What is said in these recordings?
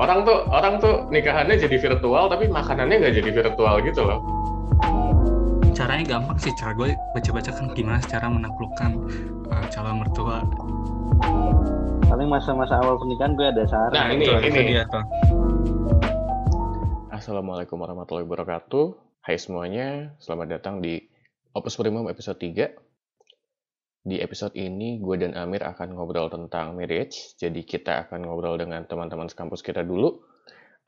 orang tuh orang tuh nikahannya jadi virtual tapi makanannya nggak jadi virtual gitu loh. Caranya gampang sih cara gue baca-baca kan gimana cara menaklukkan uh, calon mertua. Paling masa-masa awal pernikahan gue ada saran. Nah ini itu ini. dia tuh. Assalamualaikum warahmatullahi wabarakatuh. Hai semuanya selamat datang di Opus Primum episode 3 di episode ini, gue dan Amir akan ngobrol tentang marriage. Jadi kita akan ngobrol dengan teman-teman sekampus kita dulu.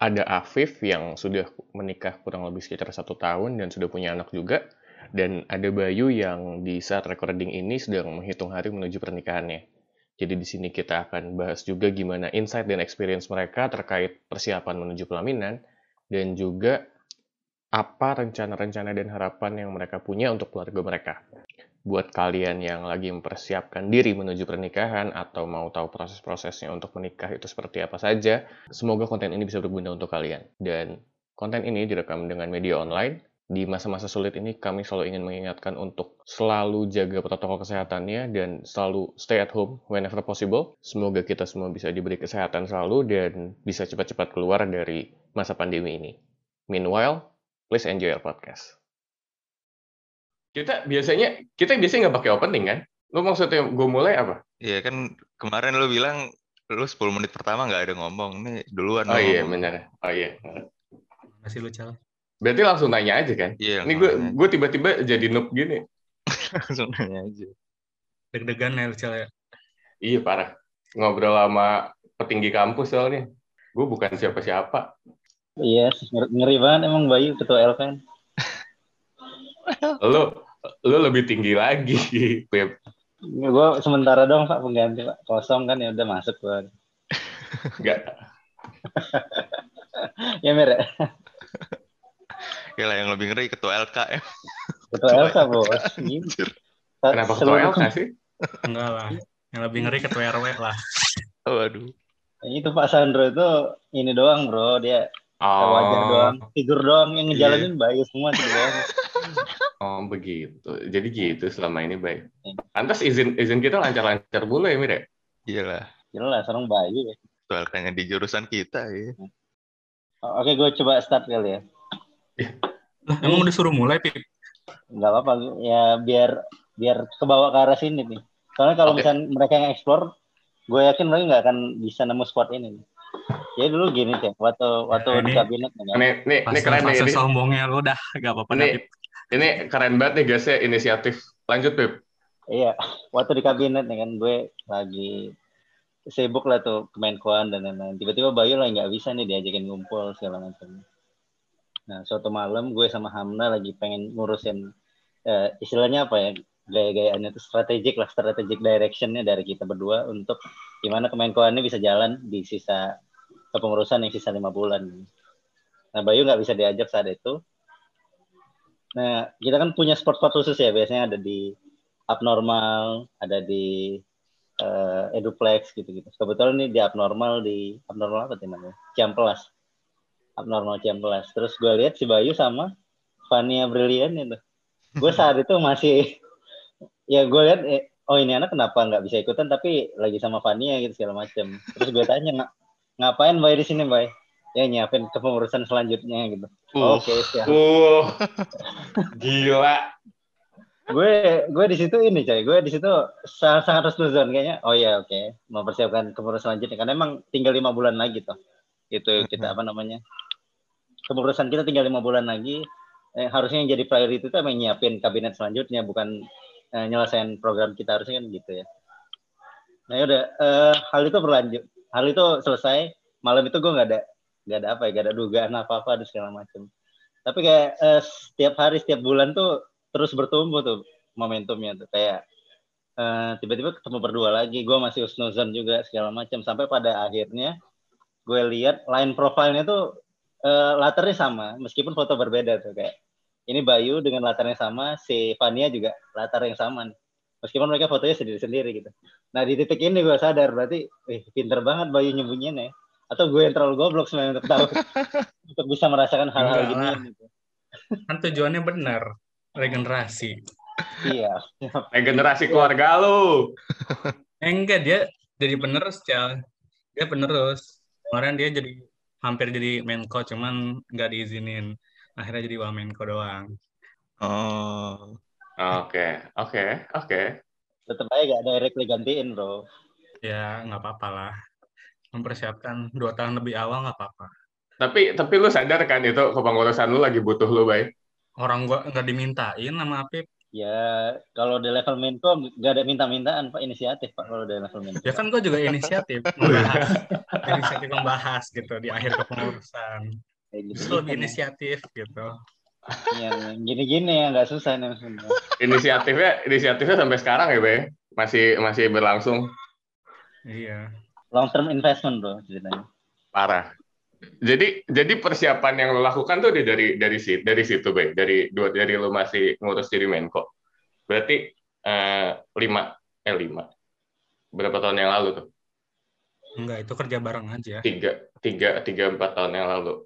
Ada Afif yang sudah menikah kurang lebih sekitar satu tahun dan sudah punya anak juga. Dan ada Bayu yang di saat recording ini sedang menghitung hari menuju pernikahannya. Jadi di sini kita akan bahas juga gimana insight dan experience mereka terkait persiapan menuju pelaminan dan juga apa rencana-rencana dan harapan yang mereka punya untuk keluarga mereka buat kalian yang lagi mempersiapkan diri menuju pernikahan atau mau tahu proses-prosesnya untuk menikah itu seperti apa saja, semoga konten ini bisa berguna untuk kalian. Dan konten ini direkam dengan media online. Di masa-masa sulit ini, kami selalu ingin mengingatkan untuk selalu jaga protokol kesehatannya dan selalu stay at home whenever possible. Semoga kita semua bisa diberi kesehatan selalu dan bisa cepat-cepat keluar dari masa pandemi ini. Meanwhile, please enjoy our podcast. Kita biasanya kita biasanya nggak pakai opening kan? Lu maksudnya gue mulai apa? Iya kan kemarin lu bilang lu 10 menit pertama nggak ada ngomong. Nih duluan Oh iya benar. Oh iya. masih lu cal Berarti langsung nanya aja kan? Iya, Ini gue gue tiba-tiba jadi noob gini. langsung nanya aja. deg-degan ya lu cal ya Iya parah. Ngobrol sama petinggi kampus soalnya. Gue bukan siapa-siapa. Iya ngeri, ngeri banget emang Bayu ketua LKN Lu lu lebih tinggi lagi, Beb. gue sementara dong pak pengganti pak kosong kan ya udah masuk gue Enggak. ya Mir ya? Ya lah yang lebih ngeri ketua LKM. ketua LK bos. Kenapa ketua LK sih? enggak lah yang lebih ngeri ketua RW lah Oh, aduh. itu Pak Sandro itu ini doang bro dia Oh, wajah doang figur doang yang ngejalanin Bayu semua tuh doang oh begitu. Jadi gitu selama ini baik. Pantas izin izin kita lancar-lancar dulu ya, Mir ya? Iyalah. jelas orang Bayu ya Ketua LK-nya di jurusan kita ya. oke gue coba start kali ya lah emang udah suruh mulai pip nggak apa-apa ya biar biar kebawa ke arah sini nih soalnya kalau Oke. misalnya mereka yang explore gue yakin mereka nggak akan bisa nemu spot ini nih. Jadi dulu gini sih waktu waktu Nah, di ini- kabinet nih, kan. Ini ini ini keren nih ini. sombongnya lu udah gak apa-apa Ini Pip. ini keren banget nih guys ya inisiatif. Lanjut, Beb. iya waktu di kabinet nih kan gue lagi sibuk lah tuh kemenkoan dan lain-lain tiba-tiba Bayu lah nggak bisa nih diajakin ngumpul segala macam nah suatu malam gue sama Hamna lagi pengen ngurusin eh, istilahnya apa ya gaya-gayaannya itu strategik lah strategic directionnya dari kita berdua untuk gimana kemenkoan ini bisa jalan di sisa kepengurusan yang sisa lima bulan? Nah Bayu nggak bisa diajak saat itu. Nah kita kan punya sport-sport khusus ya biasanya ada di abnormal ada di eh, eduplex gitu-gitu. Kebetulan ini di abnormal di abnormal apa namanya? Ciamplas abnormal Ciamplas terus gue lihat si Bayu sama Fania Brilian itu. Gue saat itu masih ya gue lihat eh, oh ini anak kenapa nggak bisa ikutan tapi lagi sama Fania gitu segala macam terus gue tanya "Nga- ngapain Bay di sini Bay ya nyiapin kepengurusan selanjutnya gitu. Uh, oke siap. Uh. Gila. gue gue di situ ini coy. Gue di situ sangat sangat husnuzon kayaknya. Oh ya oke. Mempersiapkan kepengurusan selanjutnya. Karena emang tinggal lima bulan lagi toh. Itu kita apa namanya kepengurusan kita tinggal lima bulan lagi. Eh, harusnya yang jadi priority itu emang nyiapin kabinet selanjutnya bukan eh, nyelesain program kita harusnya kan gitu ya. Nah yaudah eh, hal itu berlanjut. Hal itu selesai malam itu gue nggak ada nggak ada apa ya nggak ada dugaan apa apa dan segala macam. Tapi kayak eh, setiap hari setiap bulan tuh terus bertumbuh tuh momentumnya tuh. Kayak tiba-tiba ketemu berdua lagi gue masih usnuzon juga segala macam. Sampai pada akhirnya gue lihat line profilnya tuh eh, latarnya sama meskipun foto berbeda tuh kayak ini Bayu dengan latarnya sama si Fania juga latar yang sama nih. meskipun mereka fotonya sendiri-sendiri gitu. Nah di titik ini gue sadar berarti eh, pinter banget Bayu nyembunyiin ya atau gue yang terlalu goblok sebenarnya untuk tahu. Untuk bisa merasakan hal-hal gini gitu. kan tujuannya benar regenerasi. Iya. Regenerasi keluarga lu. eh, enggak dia jadi penerus cal dia penerus. Kemarin dia jadi hampir jadi Menko cuman nggak diizinin akhirnya jadi Wamenko doang Oh. Oke, oke, oke. Tetap aja gak directly gantiin bro. ya nggak apa-apa lah mempersiapkan dua tahun lebih awal nggak apa-apa Tapi tapi lu sadar kan itu kepengurusan lu lagi butuh lu, Bay? orang gua nggak dimintain sama Apip Ya kalau di level Menko gak ada minta-mintaan pak inisiatif pak kalau di level Menko. ya kan gua juga inisiatif membahas inisiatif membahas gitu di akhir kepengurusan Kayak gitu. Inisiatif gitu Yang gini-gini ya nggak susah nih maksudnya. Inisiatifnya inisiatifnya sampai sekarang ya, Bay? Masih masih berlangsung iya Long term investment bro ceritanya. parah. Jadi jadi persiapan yang lo lakukan tuh dari dari situ dari situ, Bay. Dari dua dari lu masih ngurus jadi Menko. Berarti eh, lima eh lima. Berapa tahun yang lalu tuh? enggak itu kerja bareng aja Tiga tiga tiga empat tahun yang lalu.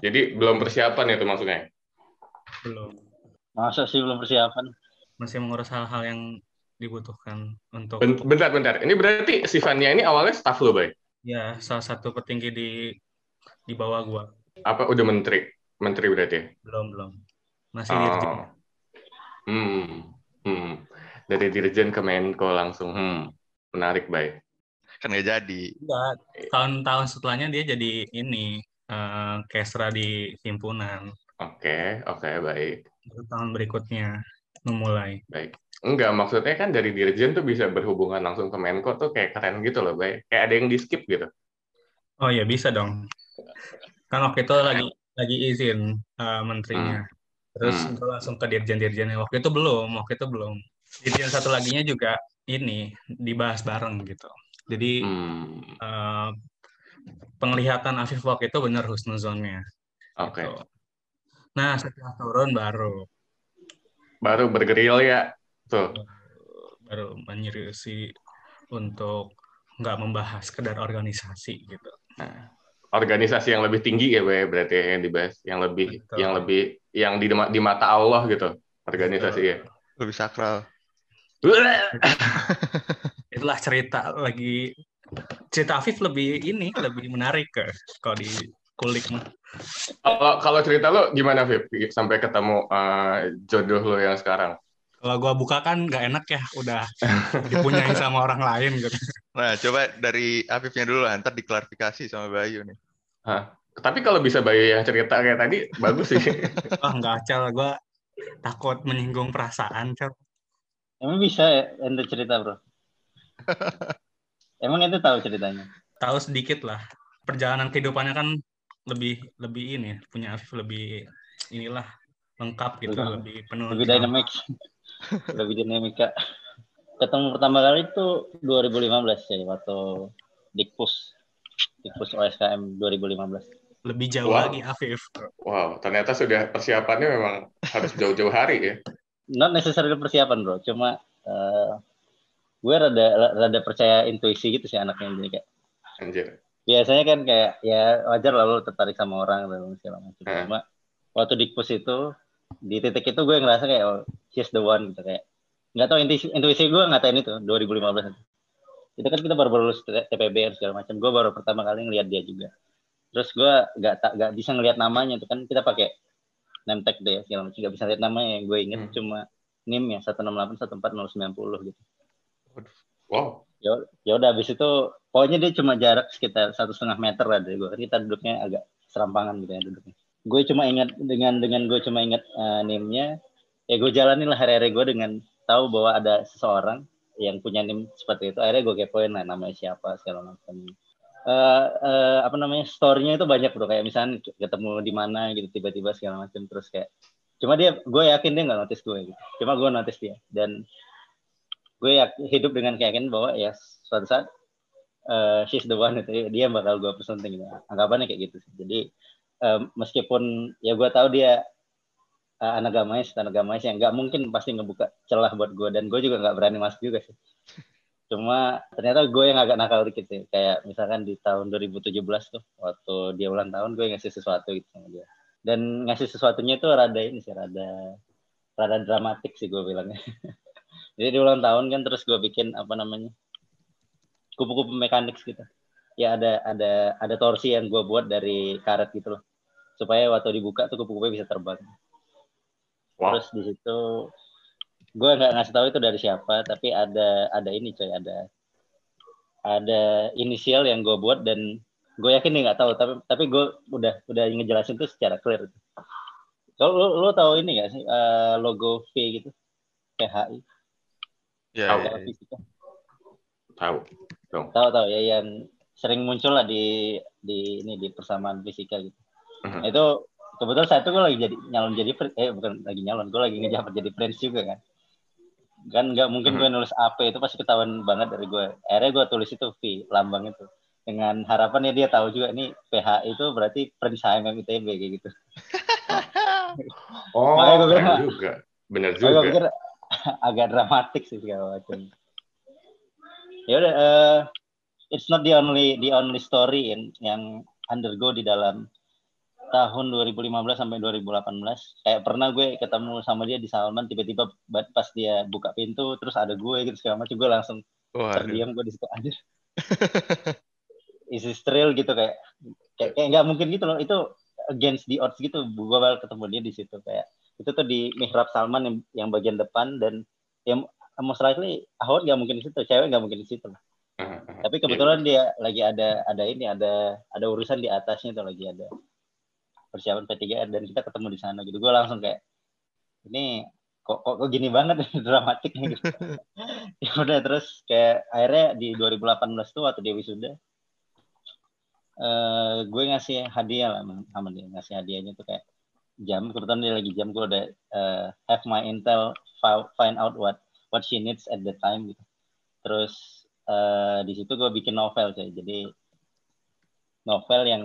Jadi belum persiapan itu maksudnya. belum Masa sih belum persiapan? masih mengurus hal-hal yang dibutuhkan untuk Ben- Bentar bentar. Ini berarti si Fania ini awalnya staff lo, Bay? ya salah satu petinggi di di bawah gua Apa udah menteri? Menteri berarti? ya? belum belum masih dirjen Oh. Hmm. Hmm. Dari dirjen ke Menko langsung. Hmm. Menarik, Bay. Kan nggak jadi. Enggak, tahun-tahun setelahnya dia jadi ini eh, kesra di himpunan Oke, oke, baik. Baru tahun berikutnya memulai Baik. Enggak, maksudnya kan dari dirjen tuh bisa berhubungan langsung ke Menko tuh kayak keren gitu loh, Bay. Kayak ada yang di skip gitu. oh ya bisa dong kan waktu itu lagi lagi izin eh, menterinya terus Hmm. gue langsung ke dirjen-dirjennya waktu itu belum waktu itu belum dirjen satu laginya juga ini dibahas bareng gitu jadi Hmm. eh, penglihatan Afif waktu itu benar husnuzonnya Oke. gitu. nah setelah turun baru Baru bergeril ya. Tuh. baru menyeriusi untuk nggak membahas sekedar organisasi gitu. Nah, organisasi yang lebih tinggi ya, Bay, berarti ya, yang dibahas, yang lebih Betul. yang lebih yang di, di mata Allah gitu. Organisasi ya. Lebih sakral. Itulah cerita lagi cerita Afif lebih ini lebih menarik ke kalau di kulik mah. Kalau kalau cerita lo gimana, Vip? Sampai ketemu eh, jodoh lo yang sekarang. Kalau gua buka kan nggak enak ya, udah dipunyain sama orang lain gitu. Nah, coba dari Afifnya dulu lah, ntar diklarifikasi sama Bayu nih. Tapi kalau bisa Bayu yang cerita kayak tadi, bagus sih. Oh nggak cal, gua takut menyinggung perasaan cal. Emang bisa ya ente cerita bro? Emang ente tahu ceritanya? Tahu sedikit lah. Perjalanan kehidupannya kan lebih lebih ini punya Afif lebih inilah lengkap gitu, Lebih- lebih penuh. Lebih dynamic, lebih dinamika. Ketemu pertama kali itu 2015 ya waktu Dikpus, Dikpus OSKM 2015. Lebih jauh Wow. lagi Afif. Wow, ternyata sudah persiapannya memang harus jauh-jauh hari ya. Not necessarily persiapan bro, cuma eh, gue rada rada percaya intuisi gitu sih anaknya jadi kayak Anjir. biasanya kan kayak ya wajar lalu tertarik sama orang dan segala macam. Cuma waktu Dikpus itu di titik itu gue ngerasa kayak oh, she's the one gitu kayak nggak tahu intuisi, intuisi gue ngatain itu 2015 itu. Itu kan kita baru baru lulus TPB dan segala macam. Gue baru pertama kali ngeliat dia juga. Terus gue nggak tak nggak bisa ngeliat namanya itu kan kita pakai name tag deh segala macam. Nggak bisa lihat namanya yang gue inget Hmm. cuma NIM ya 168 14090 gitu. Wow. Ya udah habis itu pokoknya dia cuma jarak sekitar satu setengah meter lah dari gue. Kan kita duduknya agak serampangan gitu ya duduknya. Gue cuma ingat dengan dengan gue cuma ingat eh, NIM-nya ya gue jalanin lah hari-hari gue dengan tahu bahwa ada seseorang yang punya NIM seperti itu. Akhirnya gue kepoin lah namanya siapa segala macam. Eh, eh, apa namanya story-nya itu banyak bro kayak misalnya ketemu di mana gitu tiba-tiba segala macam terus kayak cuma dia gue yakin dia nggak notice gue gitu cuma gue notice dia dan gue yak- hidup dengan keyakinan bahwa ya suatu saat eh, she's the one itu dia bakal gue presenting. Gitu anggapannya kayak gitu sih. Jadi eh, meskipun ya gue tahu dia eh, anak gamais anak gamais yang nggak mungkin pasti ngebuka celah buat gue dan gue juga nggak berani masuk juga sih. Cuma ternyata gue yang agak nakal dikit ya kayak misalkan di tahun 2017 tuh waktu dia ulang tahun gue ngasih sesuatu gitu sama dia. Dan ngasih sesuatunya itu rada ini sih rada rada dramatik sih gue bilangnya jadi di ulang tahun kan terus gue bikin apa namanya kupu-kupu mekanik gitu. Ya ada ada ada torsi yang gue buat dari karet gitu loh. Supaya waktu dibuka tuh kupu-kupunya bisa terbang. Wow. terus di situ gue nggak ngasih tahu itu dari siapa tapi ada ada ini coy ada ada inisial yang gue buat dan gue yakin dia nggak tahu tapi tapi gue udah udah ngejelasin tuh secara clear. Kalau lo, lo tahu ini gak sih eh, logo V gitu? PHI Ya, Tahu. ya, ya. fisika Tahu. Dong. tahu tahu ya yang sering muncul lah di di ini di persamaan fisika gitu Mhm. Nah, itu kebetulan saat itu gue lagi jadi nyalon jadi eh bukan lagi nyalon gue lagi ngejabat jadi prince juga kan kan nggak mungkin gue nulis AP itu pasti ketahuan banget dari gue akhirnya gue tulis itu V lambang itu dengan harapan ya dia tahu juga ini PH itu berarti Prince HMM ITB kayak gitu Oh, bilang, keren juga. Bener Oh, gue juga. pikir agak dramatik sih segala macam. Ya udah, eh, it's not the only the only story yang yang undergo di dalam tahun 2015 sampai 2018. Kayak pernah gue ketemu sama dia di Salman, tiba-tiba ba- pas dia buka pintu, terus ada gue gitu segala macam, gue langsung Waduh. terdiam gue di situ aja. Isi thrill gitu kayak kayak kayak nggak mungkin gitu loh. Itu against the odds gitu. Gue bakal ketemu dia di situ kayak itu tuh di mihrab Salman yang, yang bagian depan dan yang most likely Ahwat nggak mungkin di situ, cewek nggak mungkin di situ. Mhm. Tapi kebetulan dia lagi ada ada ini ada ada urusan di atasnya tuh lagi ada persiapan P3R dan kita ketemu di sana gitu. Gue langsung kayak ini kok kok, kok gini banget dramatiknya gitu. ya udah terus kayak akhirnya di 2018 tuh waktu dia wisuda eh gue ngasih hadiah lah sama dia ngasih hadiahnya tuh kayak jam kebetulan dia lagi jam gue udah eh, have my intel fi- find out what what she needs at the time gitu. Terus eh, di situ gue bikin novel coy. Jadi novel yang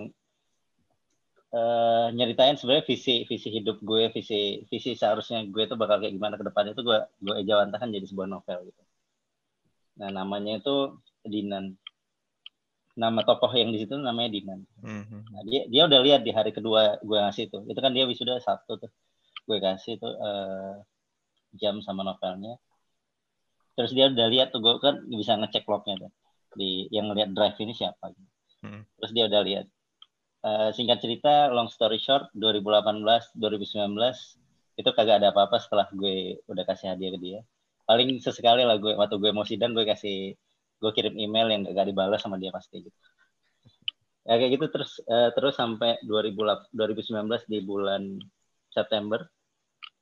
eh, nyeritain sebenarnya visi visi hidup gue visi visi seharusnya gue tuh bakal kayak gimana ke depannya itu gue gue ejawantakan jadi sebuah novel gitu. Nah namanya itu Dinan nama tokoh yang di situ namanya Dinan Mhm. Nah, dia dia udah lihat di hari kedua gue ngasih itu. Itu kan dia wisuda Sabtu tuh. Gue kasih tuh eh, jam sama novelnya. Terus dia udah lihat tuh gue kan bisa ngecek lognya tuh. Di yang lihat drive ini siapa gitu. Hmm. Terus dia udah lihat. Eh, singkat cerita, long story short, 2018, 2019 itu kagak ada apa-apa setelah gue udah kasih hadiah ke dia. Paling sesekali lah gue waktu gue mau sidang gue kasih gue kirim email yang gak dibalas sama dia pasti gitu. Ya kayak gitu terus eh, terus sampai 2008 2019 di bulan September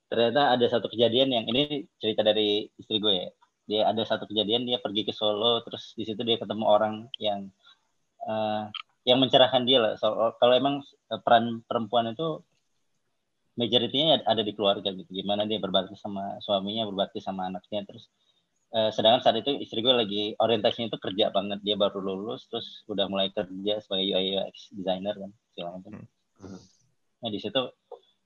ternyata ada satu kejadian yang ini cerita dari istri gue ya. Dia ada satu kejadian dia pergi ke Solo terus di situ dia ketemu orang yang eh, yang mencerahkan dia lah. Soal kalau emang eh, peran perempuan itu majoritinya ada di keluarga gitu. Gimana dia berbakti sama suaminya berbakti sama anaknya terus eh, sedangkan saat itu istri gue lagi orientasinya itu kerja banget dia baru lulus terus udah mulai kerja sebagai UI UX designer kan segala macam Hmm. nah di situ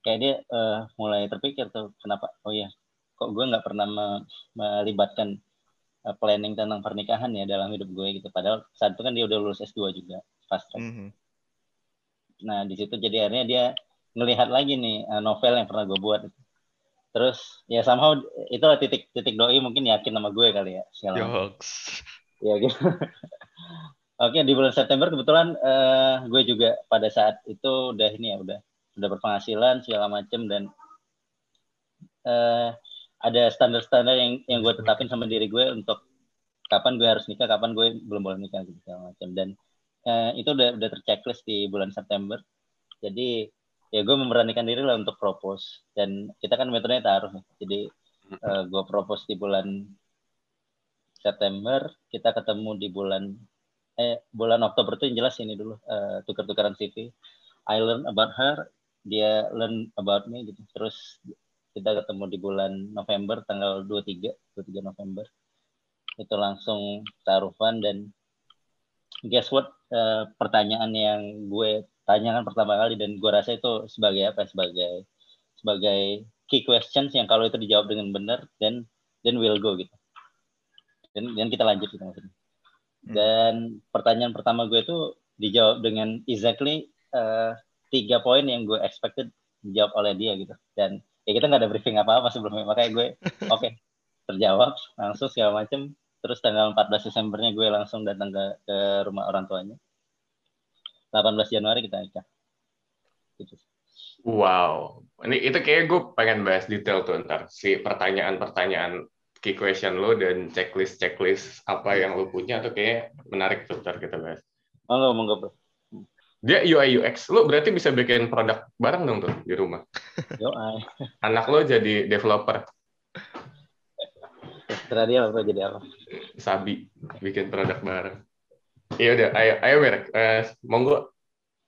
kayak dia eh, mulai terpikir tuh kenapa oh ya kok gue nggak pernah me- melibatkan eh, planning tentang pernikahan ya dalam hidup gue gitu padahal saat itu kan dia udah lulus S2 juga fast track Mhm. Nah, di situ jadi akhirnya dia ngelihat lagi nih novel yang pernah gue buat. Terus ya somehow itulah titik titik doi mungkin yakin sama gue kali ya. segala. Ya gitu. Oke, di bulan September kebetulan eh, gue juga pada saat itu udah ini ya udah udah berpenghasilan segala macem dan eh, ada standar-standar yang yang gue tetapin sama diri gue untuk kapan gue harus nikah, kapan gue belum boleh nikah gitu segala macam dan eh, itu udah udah terchecklist di bulan September. Jadi ya gue memberanikan diri lah untuk propose dan kita kan metodenya taruh. Jadi eh, gue propose di bulan September, kita ketemu di bulan eh bulan Oktober tuh yang jelas ini dulu eh, tukar-tukaran CV. I learn about her, dia learn about me gitu. Terus kita ketemu di bulan November tanggal 23, 23 November. Itu langsung taruhan dan guess what? Eh, pertanyaan yang gue tanyakan pertama kali dan gue rasa itu sebagai apa? ya? Sebagai sebagai key questions yang kalau itu dijawab dengan benar dan then we'll go gitu. Dan, dan kita lanjut gitu maksudnya. Dan pertanyaan pertama gue itu dijawab dengan exactly eh, tiga poin yang gue expected dijawab oleh dia gitu. Dan ya kita nggak ada briefing apa-apa sebelumnya. Makanya gue oke terjawab langsung segala macem. Terus tanggal 14 Desembernya gue langsung datang ke, ke rumah orang tuanya. 18 Januari kita nikah. Gitu. Wow, ini itu kayak gue pengen bahas detail tuh ntar si pertanyaan-pertanyaan key question lo dan checklist checklist apa yang lo punya tuh kayak menarik tuh ntar kita bahas. Monggo, monggo bro. Dia UI UX, lo berarti bisa bikin produk bareng dong tuh di rumah. Ay. Anak lo jadi developer, Terserah dia apa jadi apa. Sabi, bikin produk bareng. Iya udah, ayo, ayo Mer, Eh, monggo.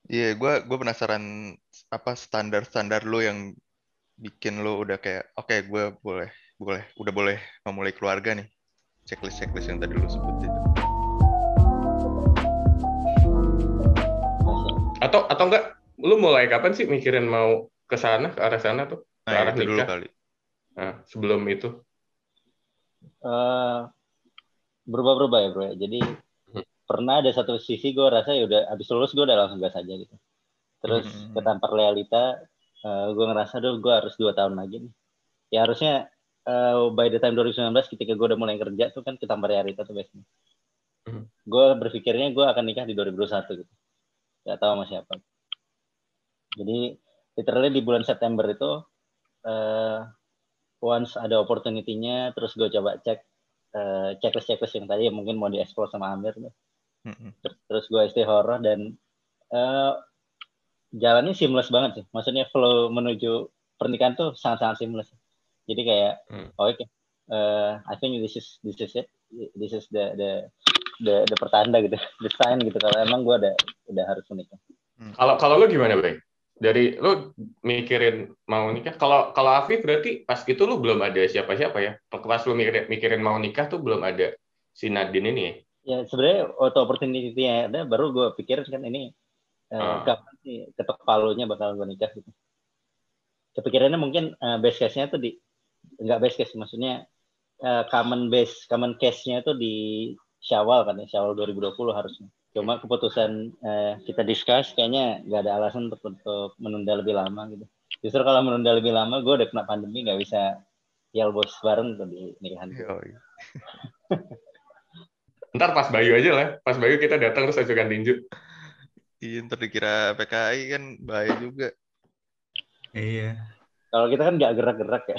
Iya, gua gua penasaran apa standar-standar lo yang bikin lo udah kayak oke gue boleh boleh udah boleh memulai keluarga nih checklist checklist yang tadi lo sebut itu. Atau atau enggak, lo mulai kapan sih mikirin mau ke sana, ke arah sana tuh? Ke nah arah itu dulu nikah? kali Nah, sebelum itu. Eh, berubah-berubah ya bro ya. Jadi. Pernah ada satu sisi gue rasa ya udah habis lulus gue udah langsung gas aja gitu. Terus Hmm. ketampar realita, gue ngerasa dulu gue harus dua tahun lagi nih. Ya harusnya eh, by the time 2019 ketika gue udah mulai kerja tuh kan ketampar realita tuh biasanya. Hmm. Gue berpikirnya gue akan nikah di 2021 gitu. Gak tahu sama siapa. Jadi literally di bulan September itu eh, once ada opportunity-nya terus gue coba cek eh, checklist-checklist yang tadi yang mungkin mau dieksplor sama Amir tuh. Terus gue istihoroh dan eh, jalannya seamless banget sih. Maksudnya flow menuju pernikahan tuh sangat-sangat seamless. Jadi kayak Hmm. oh, oke eh, I think this is this is it. This is the the the, the pertanda gitu. The sign gitu. Kalau emang gue udah udah harus menikah. Kalau kalau lo gimana, Bay? Dari lo mikirin mau nikah, kalau kalau Afif berarti pas itu lo belum ada siapa-siapa ya? Pas lo mikirin, mikirin mau nikah tuh belum ada si Nadine ini ya? Ya sebenarnya auto opportunity ada baru gue pikir kan ini eh, Ah. kapan sih ketok palunya bakal gue nikah gitu kepikirannya mungkin eh, base case-nya tuh di nggak base case maksudnya eh, common base common case-nya tuh di Syawal kan ya Syawal 2020 harusnya cuma keputusan eh, kita discuss kayaknya nggak ada alasan untuk, untuk menunda lebih lama gitu justru kalau menunda lebih lama gue udah kena pandemi nggak bisa yel bos bareng tuh di nikahan. Ntar pas Bayu aja lah, pas Bayu kita datang terus ajukan tinju. Iya, ntar dikira PKI kan bahaya juga. Iya. kalau kita kan nggak gerak-gerak ya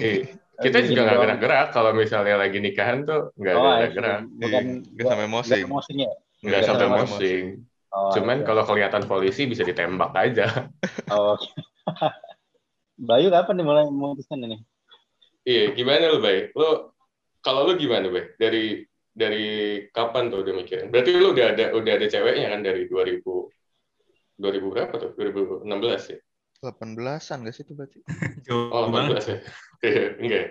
Eh, kita juga nggak gerak-gerak kalau misalnya lagi nikahan tuh nggak Oh, gerak-gerak, bukan Iya, nggak sampai mosing. nggak sampai sama mosing. oh, Cuman kalau kelihatan polisi bisa ditembak aja. Oh, oke. Bayu kapan nih mulai memutuskan ini? Iya, gimana lu, Bay? Lu kalau lu gimana, Bay? Dari dari kapan tuh udah mikirin? Berarti lu udah ada udah ada ceweknya kan dari 2000 2000 berapa tuh? 2016 ya? 18-an gak sih itu berarti? Jauh Oh, banget. 18 ya? Iya, enggak.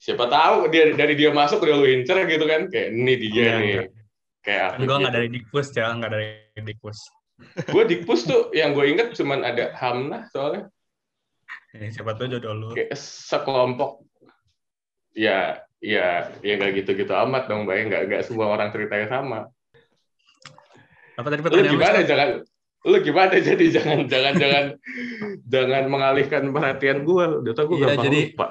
Siapa tahu dia dari dia masuk udah lu incer gitu kan? Kayak ini dia Enggak, nih. enggak. Kayak Kan Afif gue nggak gitu. dari Dikpus ya, nggak dari Dikpus. Gue dikpus tuh yang gue inget cuman ada Hamnah soalnya Ya, siapa tahu jodoh lu. kayak sekelompok ya ya ya nggak gitu-gitu amat dong Bay. Nggak nggak semua orang ceritanya sama. Apa tadi lu gimana? Jangan lu gimana? Jadi jangan jangan jangan jangan mengalihkan perhatian gue udah tau gue Iya, gampang jadi- lupa.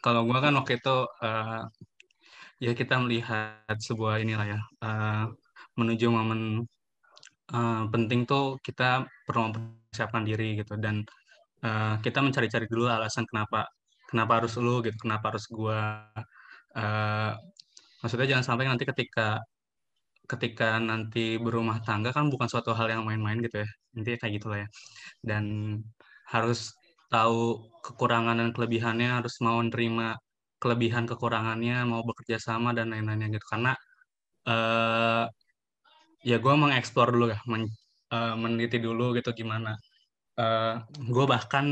Kalau gue kan waktu itu eh, ya kita melihat sebuah inilah ya eh, menuju momen eh, penting tuh kita perlu mempersiapkan diri gitu. Dan eh, kita mencari-cari dulu alasan kenapa kenapa harus lu gitu kenapa harus gua eh, maksudnya jangan sampai nanti ketika ketika nanti berumah tangga kan bukan suatu hal yang main-main gitu ya. Intinya kayak gitulah ya. Dan harus tahu kekurangan dan kelebihannya harus mau menerima kelebihan kekurangannya mau bekerja sama dan lain-lainnya gitu. Karena eh ya gue mengeksplor dulu ya men- eh, meneliti dulu gitu gimana. Eh gue bahkan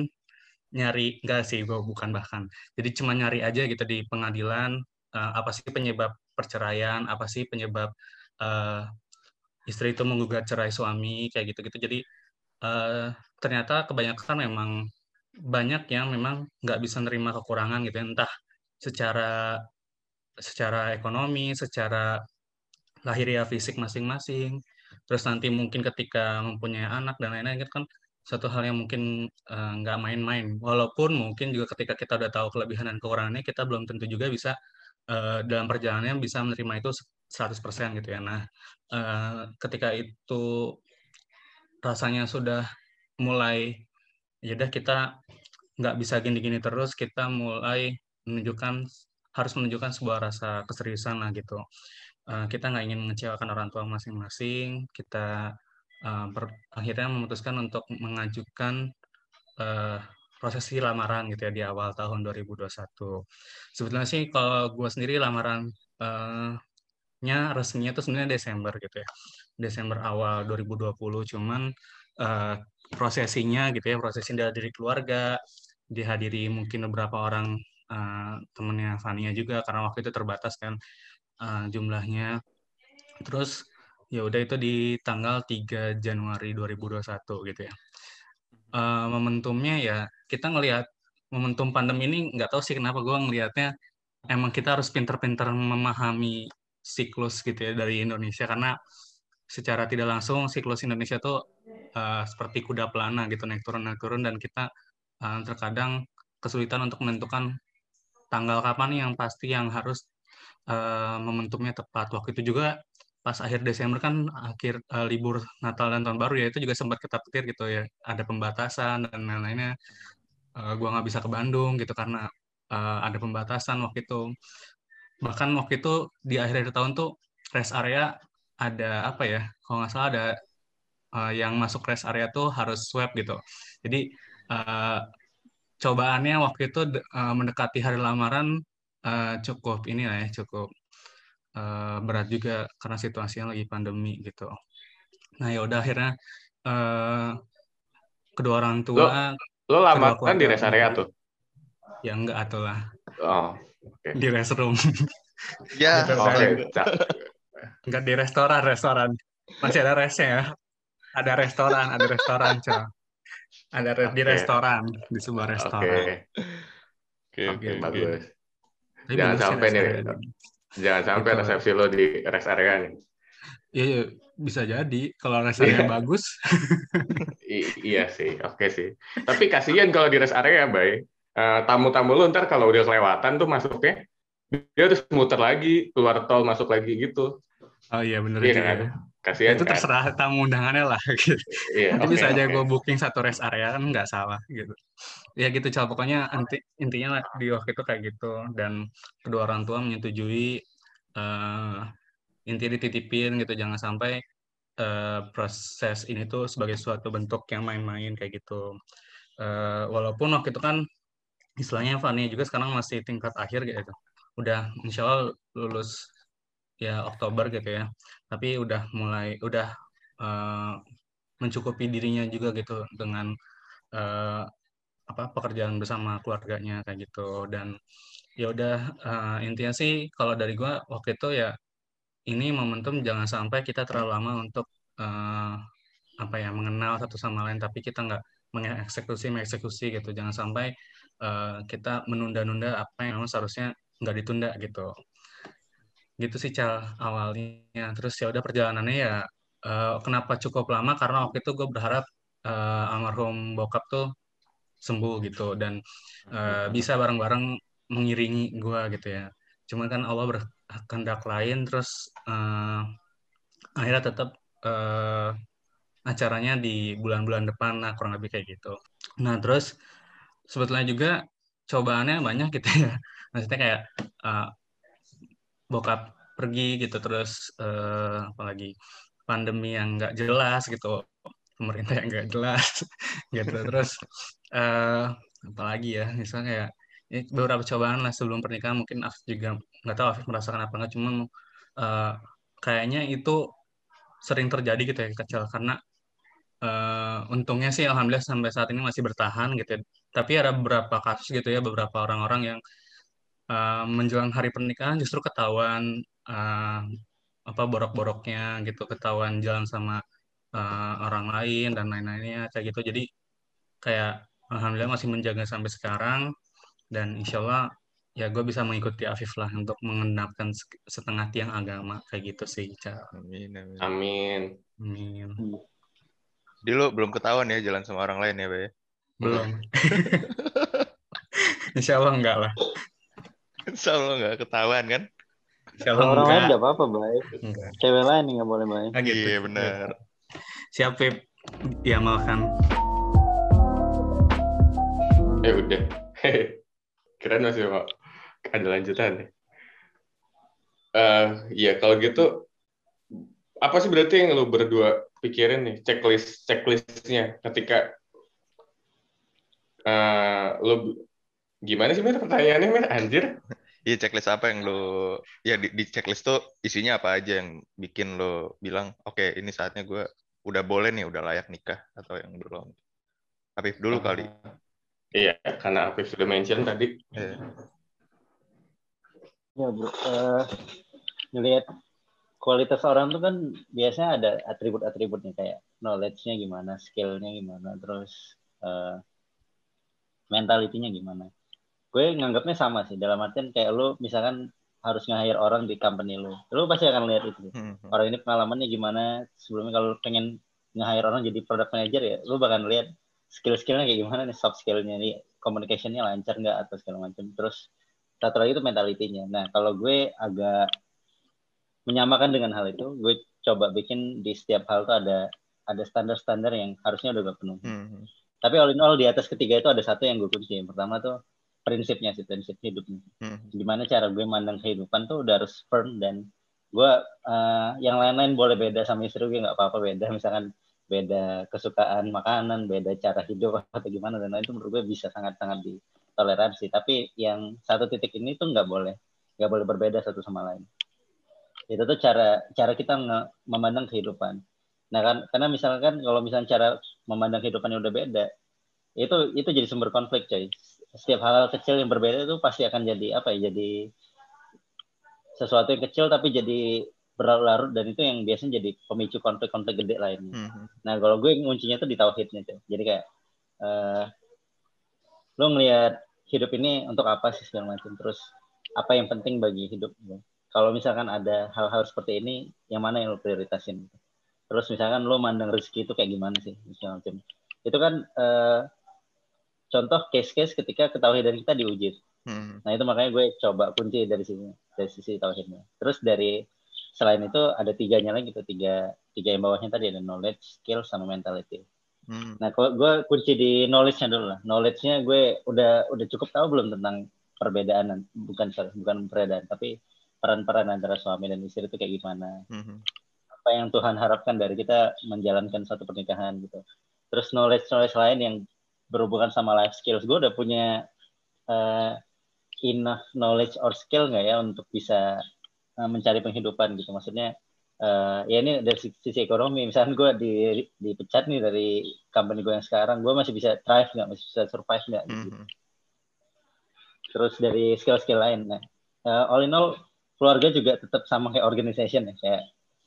nyari enggak sih gue bukan bahkan. Jadi cuma nyari aja gitu di pengadilan eh, apa sih penyebab perceraian apa sih penyebab eh, istri itu menggugat cerai suami kayak gitu-gitu. Jadi eh, ternyata kebanyakan memang banyak yang memang nggak bisa nerima kekurangan gitu ya, entah secara secara ekonomi, secara lahiriah fisik masing-masing, terus nanti mungkin ketika mempunyai anak dan lain-lain kan satu hal yang mungkin eh, nggak main-main. Walaupun mungkin juga ketika kita udah tahu kelebihan dan kekurangannya, kita belum tentu juga bisa eh, dalam perjalanannya bisa menerima itu 100% gitu ya. Nah, eh, ketika itu rasanya sudah mulai ya udah kita nggak bisa gini-gini terus kita mulai menunjukkan harus menunjukkan sebuah rasa keseriusan lah gitu uh, kita nggak ingin mengecewakan orang tua masing-masing kita uh, akhirnya memutuskan untuk mengajukan uh, prosesi lamaran gitu ya di awal tahun 2021 sebetulnya sih kalau gue sendiri lamaran uh, nya resminya itu sebenarnya Desember gitu ya Desember awal 2020 cuman uh, prosesinya gitu ya prosesinya dari keluarga dihadiri mungkin beberapa orang uh, temennya Fania juga karena waktu itu terbatas kan uh, jumlahnya. Terus ya udah itu di tanggal 3 Januari 2021 gitu ya. Uh, momentumnya ya kita ngelihat momentum pandemi ini nggak tahu sih kenapa gue ngelihatnya emang kita harus pinter-pinter memahami siklus gitu ya dari Indonesia karena secara tidak langsung siklus Indonesia tuh uh, seperti kuda pelana gitu naik turun naik turun dan kita uh, terkadang kesulitan untuk menentukan tanggal kapan yang pasti yang harus uh, momentumnya tepat. Waktu itu juga pas akhir Desember kan akhir uh, libur Natal dan Tahun Baru ya itu juga sempat ketar-ketir gitu ya. Ada pembatasan dan lain-lainnya. Uh, gua nggak bisa ke Bandung gitu karena uh, ada pembatasan waktu itu. Bahkan waktu itu di akhir-akhir tahun tuh rest area ada apa ya? Kalau nggak salah ada uh, yang masuk rest area tuh harus swab gitu. Jadi uh, cobaannya waktu itu uh, mendekati hari lamaran uh, cukup ini lah ya cukup uh, berat juga karena situasinya lagi pandemi gitu. Nah ya udah akhirnya uh, kedua orang tua lo, lo lama kan di rest area tuh? Ya enggak atau lah. Oh, okay. Di restroom. Ya, gitu, okay. enggak di restoran, restoran. Masih ada resnya ya. Ada restoran, ada restoran, coba ada okay. di restoran di sebuah restoran. Oke. Okay. Oke, okay, okay, bagus. Tapi jangan sampai nih, jangan sampai resepsi lo di rest area nih. Iya, iya bisa jadi kalau rest area iya. bagus. iya sih, oke okay sih. Tapi kasihan kalau di rest area, bay. Uh, tamu-tamu lo ntar kalau udah kelewatan tuh masuknya, dia harus muter lagi, keluar tol masuk lagi gitu. Oh iya benar iya, kan? Kasihan itu kan? terserah tamu undangannya lah gitu. Iya, Nanti okay, bisa aja okay. gue booking satu rest area kan nggak salah gitu. Ya gitu cal pokoknya inti, intinya di waktu itu kayak gitu dan kedua orang tua menyetujui uh, intinya dititipin gitu jangan sampai uh, proses ini tuh sebagai suatu bentuk yang main-main kayak gitu. Uh, walaupun waktu itu kan istilahnya Fanny juga sekarang masih tingkat akhir gitu. Udah insya Allah lulus ya Oktober gitu ya tapi udah mulai udah uh, mencukupi dirinya juga gitu dengan uh, apa pekerjaan bersama keluarganya kayak gitu dan ya udah uh, intinya sih kalau dari gua waktu itu ya ini momentum jangan sampai kita terlalu lama untuk uh, apa ya mengenal satu sama lain tapi kita nggak mengeksekusi mengeksekusi gitu. Jangan sampai uh, kita menunda-nunda apa yang memang seharusnya nggak ditunda gitu. Gitu sih cal awalnya. Terus ya udah perjalanannya ya uh, kenapa cukup lama? Karena waktu itu gue berharap uh, almarhum bokap tuh sembuh gitu. Dan uh, bisa bareng-bareng mengiringi gue gitu ya. Cuman kan Allah berkehendak lain terus uh, akhirnya tetap uh, acaranya di bulan-bulan depan nah kurang lebih kayak gitu. Nah terus sebetulnya juga cobaannya banyak gitu ya. Maksudnya kayak uh, bokap pergi gitu terus uh, apalagi pandemi yang nggak jelas gitu pemerintah yang nggak jelas gitu. Terus uh, apalagi ya misalnya kayak ini beberapa cobaan lah sebelum pernikahan mungkin Afif juga nggak tahu Afif merasakan apa nggak cuman uh, kayaknya itu sering terjadi gitu ya kecil karena uh, untungnya sih alhamdulillah sampai saat ini masih bertahan gitu ya. tapi ada beberapa kasus gitu ya beberapa orang-orang yang uh, menjelang hari pernikahan justru ketahuan uh, apa borok-boroknya gitu ketahuan jalan sama uh, orang lain dan lain-lainnya kayak gitu. Jadi kayak alhamdulillah masih menjaga sampai sekarang dan insya Allah ya gue bisa mengikuti Afif lah untuk mengenapkan setengah tiang agama kayak gitu sih Ca. Amin amin. Amin. Amin. Jadi lo belum ketahuan ya jalan sama orang lain ya, Bay? Belum. Insya Allah enggak lah. Insya Allah nggak ketahuan kan? Insya Allah orang lain nggak apa-apa, baik. Cewek lain nggak boleh baik. Ah, gitu. Iya benar. Siap, Pip. diamalkan. Ya udah. Keren masih mau ada lanjutan nih. Eh, ya kalau gitu apa sih berarti yang lu berdua pikirin nih checklist checklistnya ketika eh lu gimana sih Mir pertanyaannya Mir anjir Iya checklist apa yang lo ya di, di checklist tuh isinya apa aja yang bikin lo bilang oke ini saatnya gue udah boleh nih udah layak nikah atau yang belum. Afif dulu kali. Iya karena Afif sudah mention tadi Iya. Ya bro, Eh, ngelihat kualitas orang tuh kan biasanya ada atribut-atributnya kayak knowledge-nya gimana, skill-nya gimana, terus eh, mentality-nya gimana. Gue nganggapnya sama sih, dalam artian kayak lu misalkan harus nge-hire orang di company lu, lu pasti akan lihat itu. Hmm. Orang ini pengalamannya gimana, sebelumnya kalau pengen nge-hire orang jadi product manager ya, lu bakal lihat skill-skillnya kayak gimana nih, soft skill-nya nih, communication-nya lancar nggak atau segala macam. Terus satu lagi itu mentalitinya. Nah, kalau gue agak menyamakan dengan hal itu, gue coba bikin di setiap hal tuh ada ada standar-standar yang harusnya udah gue penuhi. Hmm. Tapi all in all di atas ketiga itu ada satu yang gue kunci. Yang pertama tuh prinsipnya sih, prinsip hidupnya. Hmm. Gimana cara gue mandang kehidupan tuh udah harus firm dan gue eh, yang lain-lain boleh beda sama istri gue nggak apa-apa beda. Misalkan beda kesukaan makanan, beda cara hidup atau gimana dan lain itu menurut gue bisa sangat-sangat ditoleransi. Tapi yang satu titik ini tuh nggak boleh, nggak boleh berbeda satu sama lain. Itu tuh cara cara kita memandang kehidupan. Nah kan karena misalkan kalau misalnya cara memandang kehidupan yang udah beda, itu itu jadi sumber konflik coy. Setiap hal kecil yang berbeda itu pasti akan jadi apa ya? Jadi sesuatu yang kecil tapi jadi berlarut dan itu yang biasanya jadi pemicu konflik-konflik gede lainnya. Hmm, hmm. Nah, kalau gue kuncinya tuh di tauhidnya tuh. Jadi kayak eh lo ngelihat hidup ini untuk apa sih segala macam. Terus apa yang penting bagi hidup lo. Kalau misalkan ada hal-hal seperti ini, yang mana yang lo prioritasin? Terus misalkan lo mandang rezeki itu kayak gimana sih segala macam. Itu kan eh contoh case-case ketika ketahuidan kita diuji. Hmm, Nah itu makanya gue coba kunci dari sini dari sisi tauhidnya. Terus dari selain itu ada tiganya lagi tuh tiga tiga yang bawahnya tadi ada knowledge, skill, sama mentality. hmm. Nah kalau gue kunci di knowledge-nya dulu lah. Knowledge-nya gue udah udah cukup tahu belum tentang perbedaan bukan bukan perbedaan tapi peran-peran antara suami dan istri itu kayak gimana. Hmm. Apa yang Tuhan harapkan dari kita menjalankan suatu pernikahan gitu. Terus knowledge knowledge lain yang berhubungan sama life skills gue udah punya eh, enough knowledge or skill nggak ya untuk bisa mencari penghidupan gitu. Maksudnya eh, ya ini dari sisi, ekonomi. Misalnya gue di dipecat nih dari company gue yang sekarang gue masih bisa thrive nggak? Masih bisa survive nggak? Hmm, gitu. hmm. terus dari skill-skill lain. Nah eh, all in all keluarga juga tetap sama kayak organization ya. Kayak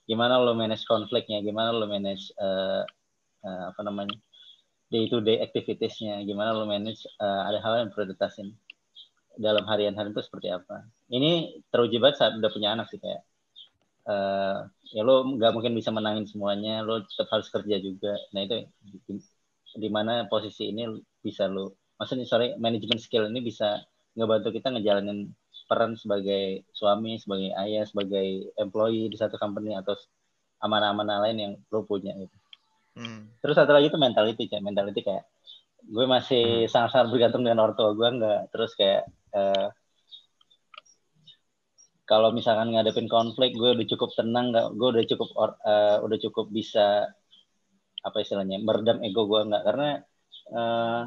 gimana lo manage konfliknya gimana lo manage eh, eh, apa namanya day to day activitiesnya gimana lo manage eh, ada hal yang prioritasin dalam harian hari itu seperti apa. Ini teruji banget saat udah punya anak sih kayak eh, ya lo nggak mungkin bisa menangin semuanya lo tetap harus kerja juga. Nah itu di, di mana posisi ini bisa lo maksudnya sorry manajemen skill ini bisa ngebantu kita ngejalanin peran sebagai suami sebagai ayah sebagai employee di satu company atau amanah-amanah lain yang lo punya gitu. Hmm, Terus satu lagi itu mentality kayak mentality kayak gue masih sangat-sangat bergantung dengan orang tua gue nggak. Terus kayak eh, kalau misalkan ngadepin konflik gue udah cukup tenang gue udah cukup eh, udah cukup bisa apa istilahnya meredam ego gue nggak karena eh,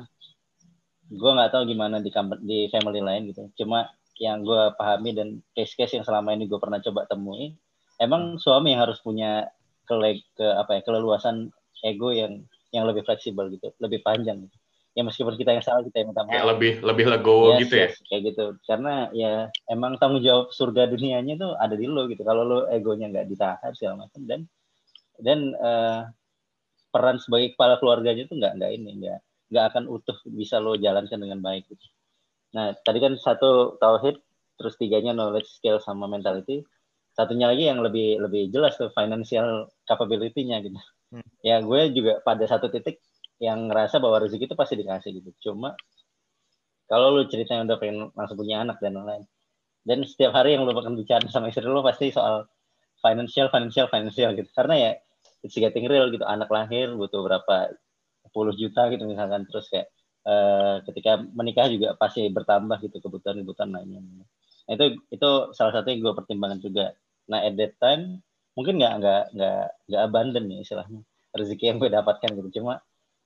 gue nggak tahu gimana di di family lain gitu cuma yang gue pahami dan case-case yang selama ini gue pernah coba temui emang suami yang harus punya kele ke apa ya keleluasan ego yang yang lebih fleksibel gitu, lebih panjang. Gitu. Ya meskipun kita yang salah kita yang minta kayak maaf. lebih lebih legowo Yes, gitu ya yes, kayak gitu. Karena ya emang tanggung jawab surga dunianya tuh ada di lo gitu. Kalau lo egonya nggak ditahan segala macam dan dan eh, peran sebagai kepala keluarganya tuh nggak nggak ini nggak nggak akan utuh bisa lo jalankan dengan baik gitu. Nah tadi kan satu tauhid, terus tiganya knowledge, skill sama mentality. Satunya lagi yang lebih lebih jelas tuh financial capability-nya gitu. Hmm. Ya gue juga pada satu titik yang ngerasa bahwa rezeki itu pasti dikasih gitu. Cuma kalau lu ceritanya udah pengen langsung punya anak dan lain-lain, dan setiap hari yang lu bakal bicara sama istri lu pasti soal financial, financial, financial gitu. Karena ya it's getting real gitu. Anak lahir butuh berapa puluh juta gitu misalkan. Terus kayak uh, ketika menikah juga pasti bertambah gitu kebutuhan-kebutuhan lainnya. Nah, itu itu salah satu yang gue pertimbangkan juga. Nah at that time mungkin nggak nggak nggak nggak abandon ya istilahnya. Rezeki yang gue dapatkan gitu. Cuma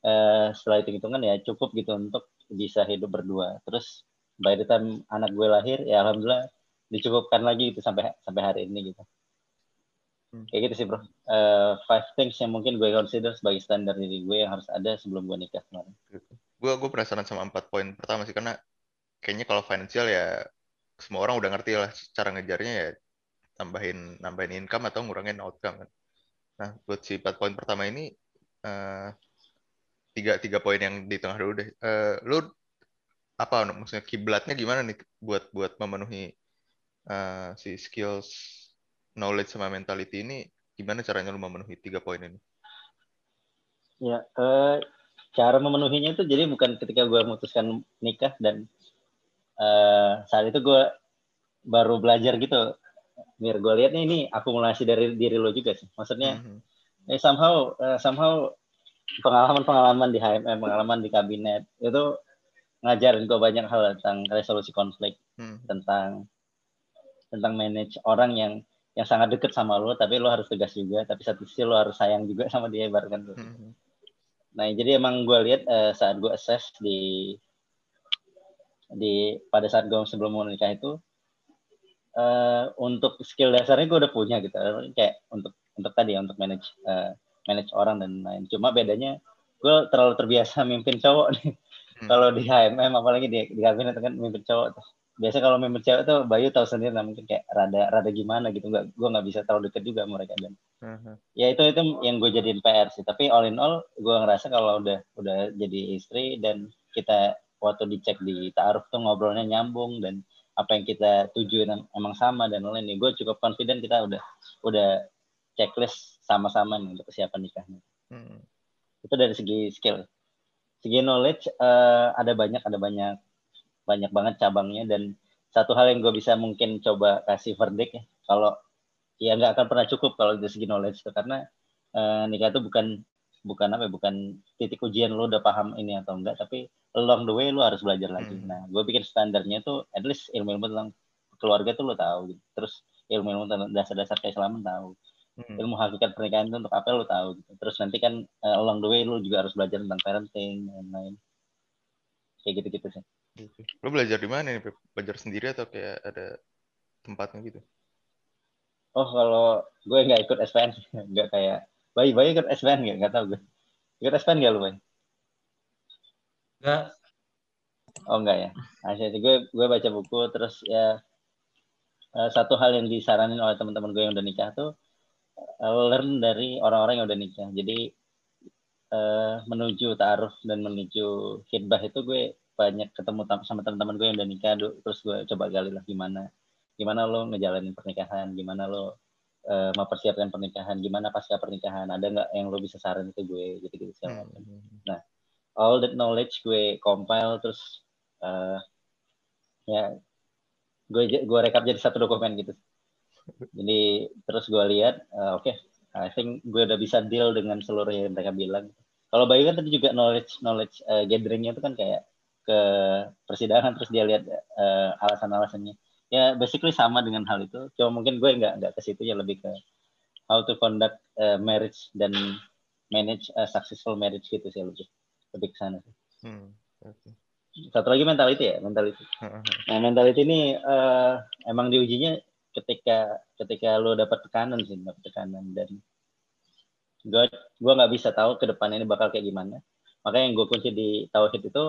uh, setelah itu hitungan ya cukup gitu untuk bisa hidup berdua terus by the time anak gue lahir ya alhamdulillah dicukupkan lagi gitu sampai sampai hari ini gitu hmm. kayak gitu sih bro uh, five things yang mungkin gue consider sebagai standar diri gue yang harus ada sebelum gue nikah kemarin gue gue penasaran sama empat poin pertama sih karena kayaknya kalau financial ya semua orang udah ngerti lah cara ngejarnya ya tambahin nambahin income atau ngurangin outcome kan. Nah buat si empat poin pertama ini uh, tiga tiga poin yang di tengah dulu deh. Uh, lu apa maksudnya kiblatnya gimana nih buat buat memenuhi uh, si skills knowledge sama mentality ini? Gimana caranya lu memenuhi tiga poin ini? Ya uh, cara memenuhinya itu jadi bukan ketika gue memutuskan nikah dan uh, saat itu gue baru belajar gitu. Biar gue lihat nih ini akumulasi dari diri lo juga sih. Maksudnya mm -hmm. eh, somehow uh, somehow pengalaman-pengalaman di HMM pengalaman di kabinet itu ngajarin gue banyak hal tentang resolusi konflik, hmm. tentang tentang manage orang yang yang sangat deket sama lo, tapi lo harus tegas juga, tapi satu sisi lo harus sayang juga sama dia ibaratkan tuh. Hmm. Nah jadi emang gue lihat uh, saat gue assess di di pada saat gue sebelum mau nikah itu uh, untuk skill dasarnya gue udah punya gitu, kayak untuk untuk tadi ya untuk manage uh, manage orang dan lain. Cuma bedanya gue terlalu terbiasa mimpin cowok nih Hmm. Kalau di HMM apalagi di, di kabinet kan mimpin cowok tuh. Biasa kalau mimpin cewek tuh Bayu tahu sendiri lah mungkin kayak rada rada gimana gitu nggak gue nggak bisa terlalu deket juga mereka dan uh-huh. ya itu itu yang gue jadiin PR sih tapi all in all gue ngerasa kalau udah udah jadi istri dan kita waktu dicek di taaruf tuh ngobrolnya nyambung dan apa yang kita tuju emang sama dan lain nih gue cukup confident kita udah udah checklist sama-sama nih untuk kesiapan nikahnya. Hmm. itu dari segi skill. Segi knowledge uh, ada banyak ada banyak banyak banget cabangnya. Dan satu hal yang gue bisa mungkin coba kasih verdict ya kalau ya nggak akan pernah cukup kalau dari segi knowledge itu. Karena uh, nikah itu bukan bukan apa ya, bukan titik ujian lo udah paham ini atau enggak. Tapi along the way lo harus belajar lagi. Hmm. nah gue bikin standarnya tuh at least ilmu-ilmu tentang keluarga tuh lo tahu gitu. terus ilmu-ilmu tentang dasar-dasar keislaman tahu hmm. ilmu hakikat pernikahan itu untuk apa lu tahu gitu. terus nanti kan uh, along the way lu juga harus belajar tentang parenting dan lain kayak gitu gitu. Sih lu belajar di mana nih belajar sendiri atau kayak ada tempatnya gitu? Oh kalau gue nggak ikut SPN nggak kayak bayi bayi ikut SPN nggak? Nggak tahu gue. Ikut SPN nggak lu bayi nggak. Oh enggak ya? Nah, gue gue baca buku terus ya uh, satu hal yang disaranin oleh teman-teman gue yang udah nikah tuh learn dari orang-orang yang udah nikah. Jadi uh, menuju taaruf dan menuju khidbah itu gue banyak ketemu sama teman-teman gue yang udah nikah, terus gue coba gali lah gimana gimana lo ngejalanin pernikahan, gimana lo uh, mempersiapkan pernikahan, gimana pasca pernikahan, ada nggak yang lo bisa saran ke gue gitu-gitu segala hmm. Nah, all that knowledge gue compile terus uh, ya gue gue rekap jadi satu dokumen gitu jadi terus gue lihat, uh, oke, okay, I think gue udah bisa deal dengan seluruh yang mereka bilang. Kalau Bayu kan tadi juga knowledge knowledge uh, gatheringnya itu kan kayak ke persidangan terus dia lihat uh, alasan-alasannya. Ya basically sama dengan hal itu. Cuma mungkin gue nggak nggak ke situ ya lebih ke how to conduct uh, marriage dan manage a successful marriage gitu sih lebih lebih ke sana sih. Hmm, okay. Satu lagi mentality ya mentality. Nah mentality ini uh, emang diujinya ketika ketika lo dapat tekanan sih dapat tekanan dan gue gue nggak bisa tahu ke depan ini bakal kayak gimana. Makanya yang gue kunci di tauhid itu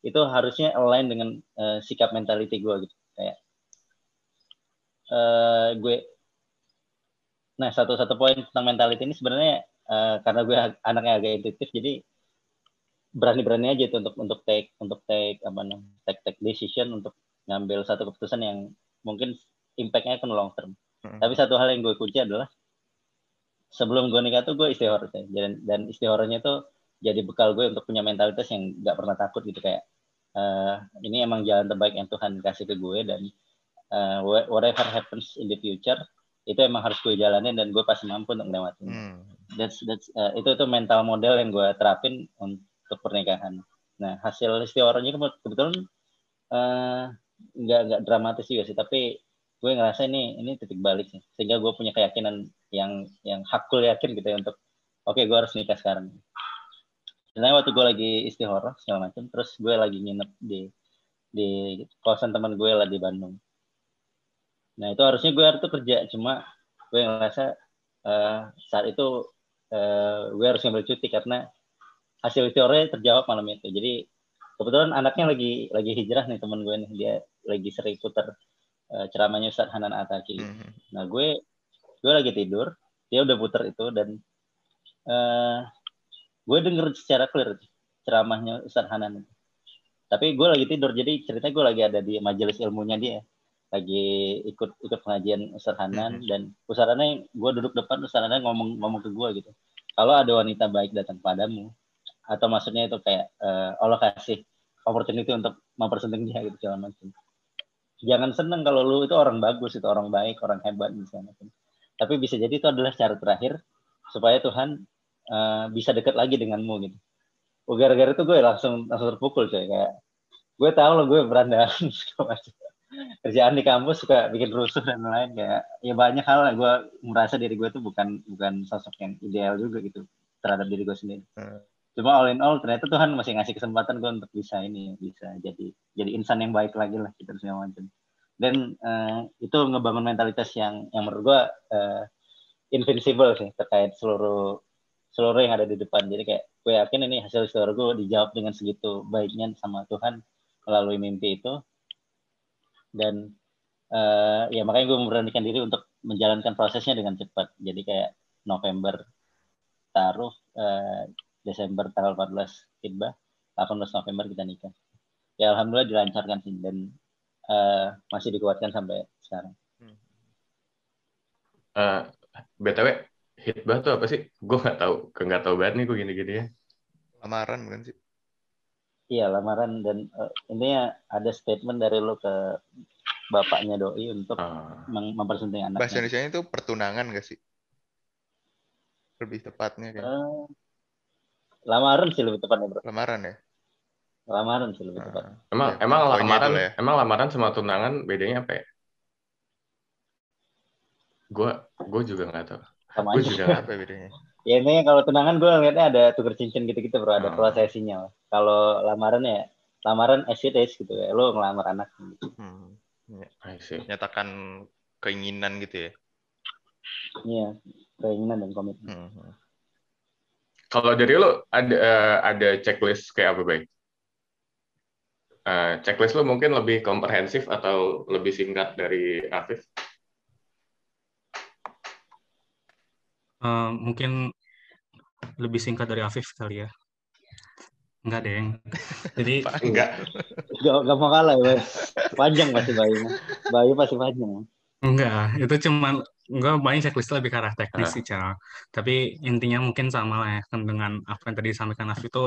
itu harusnya align dengan uh, sikap mentality gue gitu. Kayak uh, gue nah satu satu poin tentang mentality ini sebenarnya uh, karena gue anaknya agak intuitif jadi berani-berani aja tuh untuk untuk take untuk take apa namanya take take decision untuk ngambil satu keputusan yang mungkin impactnya kan long term. Hmm. Tapi satu hal yang gue kunci adalah sebelum gue nikah tuh gue istihor dan dan istihornya tuh jadi bekal gue untuk punya mentalitas yang gak pernah takut gitu kayak uh, ini emang jalan terbaik yang Tuhan kasih ke gue dan uh, whatever happens in the future itu emang harus gue jalanin dan gue pasti mampu untuk melewati. Hmm. that's that's uh, itu itu mental model yang gue terapin untuk pernikahan nah hasil istioranya kebetulan uh, nggak nggak dramatis juga sih tapi gue ngerasa ini ini titik balik sih. Sehingga gue punya keyakinan yang yang hakul yakin gitu ya untuk oke okay, gue harus nikah sekarang. Dan waktu gue lagi istihoroh segala macam terus gue lagi nginep di di kosan teman gue lah di Bandung. Nah itu harusnya gue harus kerja cuma gue ngerasa uh, saat itu uh, gue harus ngambil cuti karena hasil teori terjawab malam itu. Jadi kebetulan anaknya lagi lagi hijrah nih teman gue nih. Dia lagi sering putar uh, ceramahnya Ustadz Hanan Ataki mm-hmm. nah gue gue lagi tidur dia udah putar itu dan uh, gue denger secara clear ceramahnya Ustadz Hanan. Tapi gue lagi tidur jadi ceritanya gue lagi ada di majelis ilmunya dia. Lagi ikut ikut pengajian Ustaz Hanan mm-hmm. dan Ustaz Hanan gue duduk depan Ustaz Hanan ngomong ngomong ke gue gitu. Kalau ada wanita baik datang padamu atau maksudnya itu kayak uh, Allah kasih opportunity untuk mempersenting dia gitu segala macam jangan seneng kalau lu itu orang bagus itu orang baik orang hebat misalnya tapi bisa jadi itu adalah cara terakhir supaya Tuhan uh, bisa dekat lagi denganmu gitu. Oh, gara-gara itu gue langsung langsung terpukul coy. Kayak gue tahu lo gue berandalan kerjaan di kampus suka bikin rusuh dan lain kayak ya banyak hal lah. Gue merasa diri gue tuh bukan bukan sosok yang ideal juga gitu terhadap diri gue sendiri. Hmm. Cuma all in all ternyata Tuhan masih ngasih kesempatan gue untuk bisa ini bisa jadi jadi insan yang baik lagi lah gitu segala macam. Dan uh, itu ngebangun mentalitas yang yang menurut gue uh, invincible sih terkait seluruh seluruh yang ada di depan. Jadi kayak gue yakin ini hasil seluruh gue dijawab dengan segitu baiknya sama Tuhan melalui mimpi itu dan uh, ya makanya gue memberanikan diri untuk menjalankan prosesnya dengan cepat jadi kayak November taruh uh, Desember tanggal 14 khidbah 18 November kita nikah ya alhamdulillah dilancarkan sih dan uh, masih dikuatkan sampai sekarang uh, btw hitbah tuh apa sih gue nggak tahu nggak tahu banget nih gue gini-gini ya lamaran bukan sih Iya lamaran dan uh, ini ada statement dari lo ke bapaknya doi untuk uh. mempersunting anaknya. Bahasa Indonesia itu pertunangan gak sih? Lebih tepatnya kan? Uh, lamaran sih lebih tepatnya bro. Lamaran ya? Lamaran sih lebih tepat. Uh, emang ya, emang lamaran ya. emang lamaran sama tunangan bedanya apa ya? Gue gue juga nggak tahu. Sama gue juga apa bedanya? ya ini kalau tunangan gue ngeliatnya ada tuker cincin gitu-gitu bro, ada hmm. prosesinya. Kalau lamaran ya lamaran as it is gitu ya, lo ngelamar anak. Gitu. Hmm. Ya, Nyatakan keinginan gitu ya? Iya, keinginan dan komitmen. Hmm. Kalau dari lo ada uh, ada checklist kayak apa baik? Uh, checklist lo mungkin lebih komprehensif atau lebih singkat dari Afif? Uh, mungkin lebih singkat dari Afif kali ya. Enggak, Deng. Jadi enggak. Enggak, enggak mau kalah ya. Panjang pasti Bayu. Bayu pasti panjang. Enggak, itu cuman enggak banyak checklist lebih ke arah teknis sih, Cal. Tapi intinya mungkin sama lah ya kan dengan apa yang tadi disampaikan Afif itu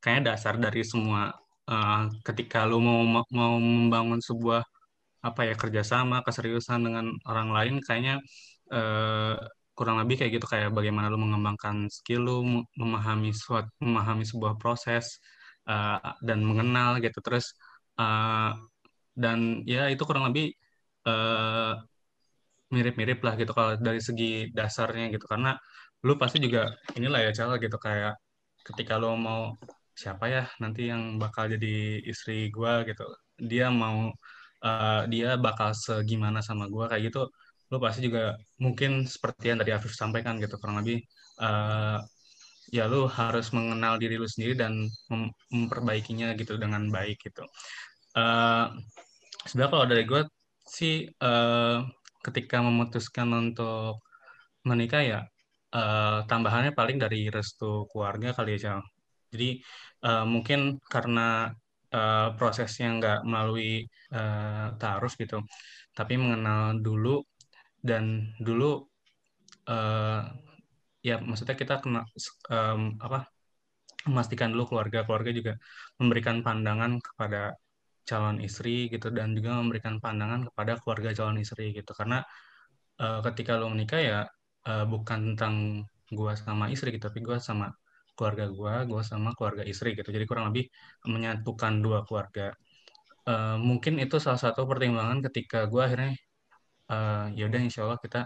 kayaknya dasar dari semua uh, ketika lu mau mau membangun sebuah apa ya kerjasama keseriusan dengan orang lain kayaknya uh, kurang lebih kayak gitu kayak bagaimana lu mengembangkan skill lu memahami suatu memahami sebuah proses uh, dan mengenal gitu terus uh, dan ya itu kurang lebih uh, mirip-mirip lah gitu kalau dari segi dasarnya gitu. Karena lu pasti juga inilah ya cara gitu. Kayak ketika lu mau siapa ya nanti yang bakal jadi istri gua? gitu. Dia mau uh, dia bakal segimana sama gua kayak gitu lo pasti juga mungkin seperti yang tadi Afif sampaikan gitu kurang lebih uh, ya lo harus mengenal diri lo sendiri dan mem memperbaikinya gitu dengan baik gitu. Uh, sebenarnya kalau dari gue sih uh, ketika memutuskan untuk menikah ya uh, tambahannya paling dari restu keluarga kali ya Jadi uh, mungkin karena uh, prosesnya nggak melalui uh, taaruf gitu, tapi mengenal dulu dan dulu uh, ya maksudnya kita kena um, apa memastikan dulu keluarga keluarga juga memberikan pandangan kepada calon istri gitu dan juga memberikan pandangan kepada keluarga calon istri gitu karena uh, ketika lo menikah ya uh, bukan tentang gue sama istri gitu, tapi gue sama keluarga gue, gue sama keluarga istri gitu. Jadi kurang lebih menyatukan dua keluarga. Uh, mungkin itu salah satu pertimbangan ketika gue akhirnya uh, ya udah insya Allah kita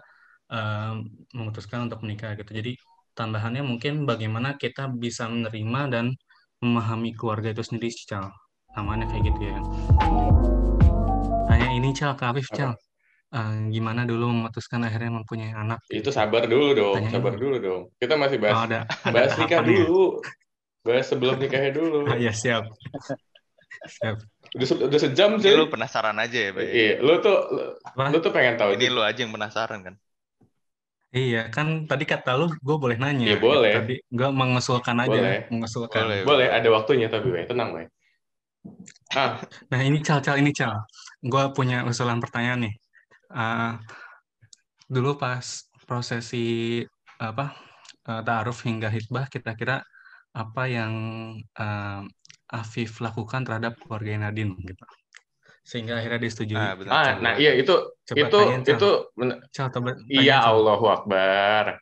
uh, memutuskan untuk menikah gitu. Jadi tambahannya mungkin bagaimana kita bisa menerima dan memahami keluarga itu sendiri, Cal. Namanya kayak gitu ya. Tanya ini, Cal, ke Afif, Cal. Uh, gimana dulu memutuskan akhirnya mempunyai anak? Itu sabar dulu dong, Tanya sabar ini. dulu dong. Kita masih bahas, oh, ada, ada bahas nikah dulu. Bahas sebelum nikahnya dulu. Ah, ya, siap. siap. Udah, se udah sejam sih. Lu penasaran aja ya, Bay? Iya, lu tuh lu, lu tuh pengen tahu. Ini lu aja yang penasaran kan? Iya, kan tadi kata lu gue boleh nanya. Iya, boleh. Tadi gue mengusulkan aja, boleh. mengusulkan. Boleh, boleh. ada waktunya tapi, Bay. tenang, Bay. Ah. Nah, ini cal-cal ini cal. Gue punya usulan pertanyaan nih. Uh, dulu pas prosesi apa uh, ta'aruf hingga hitbah, kita kira apa yang uh, Afif lakukan terhadap keluarga Nadine gitu sehingga akhirnya disetujui. Ah, betul. ah nah iya itu coba itu tanya, itu coba, iya Allahu Akbar.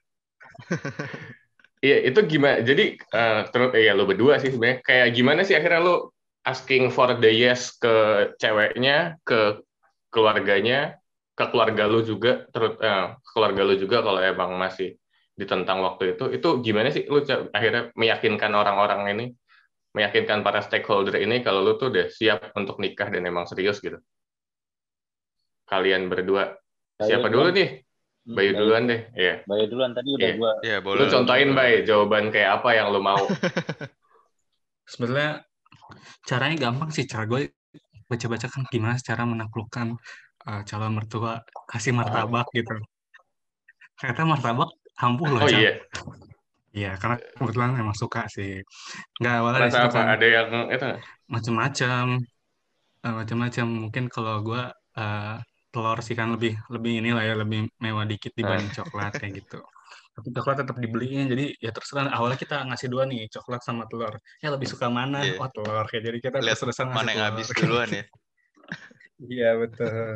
iya itu gimana? Jadi uh, terus ya lo berdua sih sebenarnya kayak gimana sih akhirnya lo asking for the yes ke ceweknya, ke keluarganya, ke keluarga lo juga, terus uh, keluarga lo juga kalau emang masih ditentang waktu itu, itu gimana sih lo akhirnya meyakinkan orang-orang ini? meyakinkan para stakeholder ini kalau lu tuh udah siap untuk nikah dan emang serius gitu. Kalian berdua. Siapa dulu nih? Hmm, Bayu, duluan deh. Iya. Bayu duluan tadi udah yeah. gua. Yeah, boleh. Lu contohin, Bay, jawaban kayak apa yang lu mau. Sebenarnya caranya gampang sih. Cara gue baca-baca kan gimana cara menaklukkan uh, calon mertua kasih martabak oh. gitu. Ternyata martabak ampuh loh. Oh iya. Iya, karena kebetulan emang suka sih. Nggak awalnya Rasa apa? Kan, ada yang itu macam-macam, uh, macam-macam. Mungkin kalau gue uh, telur sih kan lebih lebih inilah ya lebih mewah dikit dibanding coklat kayak gitu. Tapi coklat tetap dibelinya, jadi ya terserah. Awalnya kita ngasih dua nih, coklat sama telur. Ya lebih suka mana? Yeah. Oh telur kayak jadi kita Lihat terus mana yang habis duluan ya. Iya betul,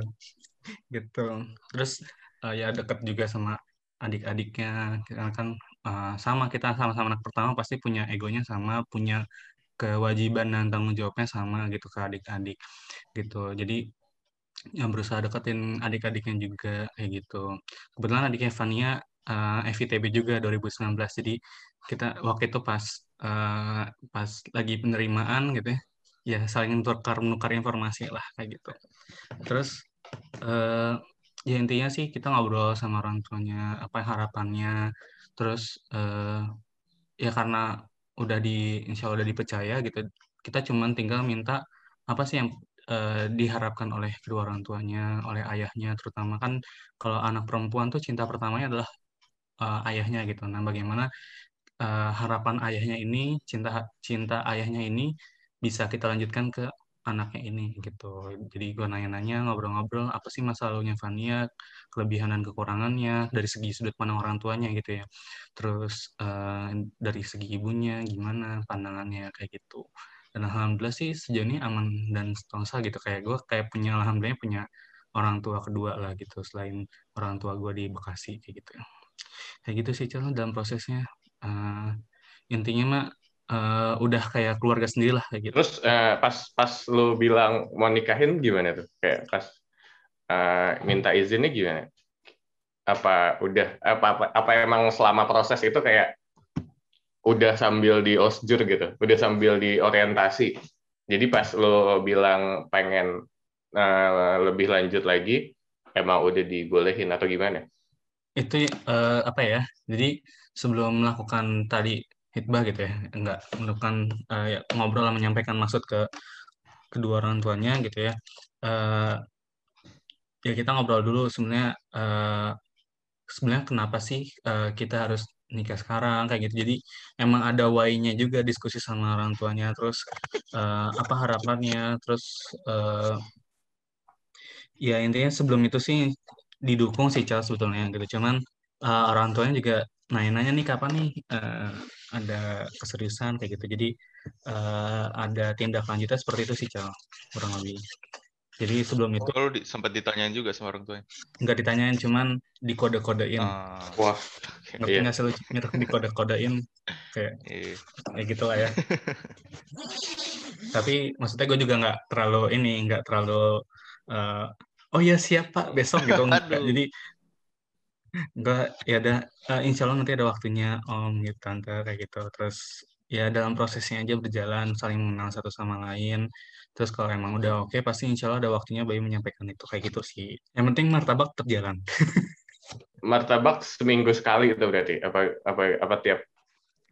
gitu. Terus uh, ya deket juga sama adik-adiknya, karena kan uh, sama kita sama-sama anak pertama pasti punya egonya sama, punya kewajiban dan tanggung jawabnya sama gitu ke adik-adik gitu. Jadi yang berusaha deketin adik-adiknya juga kayak gitu. Kebetulan adiknya Fania uh, eh, FITB juga 2019. Jadi kita waktu itu pas uh, pas lagi penerimaan gitu ya, ya saling tukar menukar informasi lah kayak gitu. Terus uh, ya intinya sih kita ngobrol sama orang tuanya apa harapannya terus uh, ya karena udah di insya Allah udah dipercaya gitu kita cuman tinggal minta apa sih yang diharapkan oleh kedua orang tuanya oleh ayahnya terutama kan kalau anak perempuan tuh cinta pertamanya adalah uh, ayahnya gitu nah bagaimana uh, harapan ayahnya ini cinta cinta ayahnya ini bisa kita lanjutkan ke anaknya ini gitu. Jadi gue nanya-nanya, ngobrol-ngobrol, apa sih masa lalunya Fania, kelebihan dan kekurangannya dari segi sudut pandang orang tuanya gitu ya. Terus uh, dari segi ibunya gimana pandangannya kayak gitu. Dan alhamdulillah sih sejauh ini aman dan setongsa gitu kayak gue kayak punya alhamdulillah punya orang tua kedua lah gitu selain orang tua gue di Bekasi kayak gitu. Kayak gitu sih Cel dalam prosesnya. Uh, intinya mah uh, udah kayak keluarga sendiri lah kayak gitu. Terus uh, pas pas lu bilang mau nikahin gimana tuh? Kayak pas uh, minta izinnya gimana? Apa udah apa, apa apa emang selama proses itu kayak udah sambil di osjur gitu, udah sambil di orientasi. Jadi pas lo bilang pengen uh, lebih lanjut lagi, emang udah dibolehin atau gimana? Itu uh, apa ya? Jadi sebelum melakukan tadi hitbah gitu ya enggak melakukan uh, ya, ngobrol menyampaikan maksud ke kedua orang tuanya gitu ya uh, ya kita ngobrol dulu sebenarnya uh, sebenarnya kenapa sih uh, kita harus nikah sekarang kayak gitu jadi emang ada why-nya juga diskusi sama orang tuanya terus uh, apa harapannya terus uh, ya intinya sebelum itu sih didukung sih Charles sebetulnya gitu cuman uh, orang tuanya juga nanya-nanya nih kapan nih uh, ada keseriusan kayak gitu. Jadi uh, ada tindak lanjutnya seperti itu sih, Cal, kurang lebih. Jadi sebelum itu lu di, sempat ditanyain juga sama orang tuanya. nggak ditanyain, cuman dikode-kodein. Ah, Wah, Ngerti iya. nggak sih lu Mir? dikode-kodein kayak iya. kayak gitu lah ya. Tapi maksudnya gue juga nggak terlalu ini, nggak terlalu eh, oh ya siap Pak besok gitu. Nggak. Aduh. Jadi nggak ya ada eh, insya Allah nanti ada waktunya Om gitu Tante kayak gitu. Terus ya dalam prosesnya aja berjalan saling mengenal satu sama lain. Terus kalau emang udah oke pasti insya Allah ada waktunya Bayu menyampaikan itu kayak gitu sih. Yang penting martabak tetap jalan. Martabak seminggu sekali itu berarti apa apa apa tiap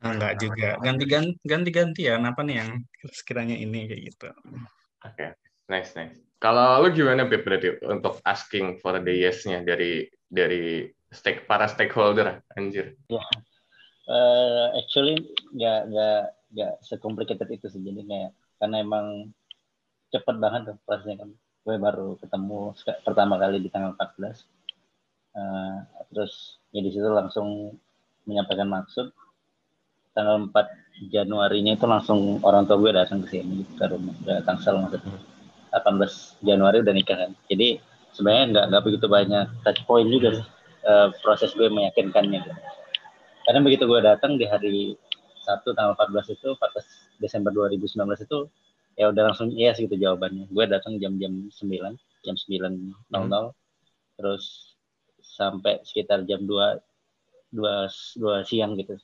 Ah, Enggak juga ganti-ganti ganti-gantian apa nih yang sekiranya ini kayak gitu. Oke, nice nice. Kalau lu gimana Beb berarti untuk asking for the yes-nya dari dari stake para stakeholder anjir. Eh, actually nggak nggak nggak secomplicated itu sih. Jadi kayak karena emang cepet banget tuh prosesnya kan. Gue baru ketemu pertama kali di tanggal 14 Eh, terus ya di situ langsung menyampaikan maksud. Tanggal 4 Januarinya itu langsung orang tua gue datang ke sini ke rumah ke Tangsel maksudnya 18 Januari udah nikah kan. Jadi sebenarnya nggak nggak begitu banyak touch point juga eh, proses gue meyakinkannya gitu. karena begitu gue datang di hari Sabtu tanggal 14 itu 14 Desember 2019 itu ya udah langsung yes gitu jawabannya. Gue datang jam-jam 9 jam 9.00 terus sampai sekitar jam 2 dua, dua siang gitu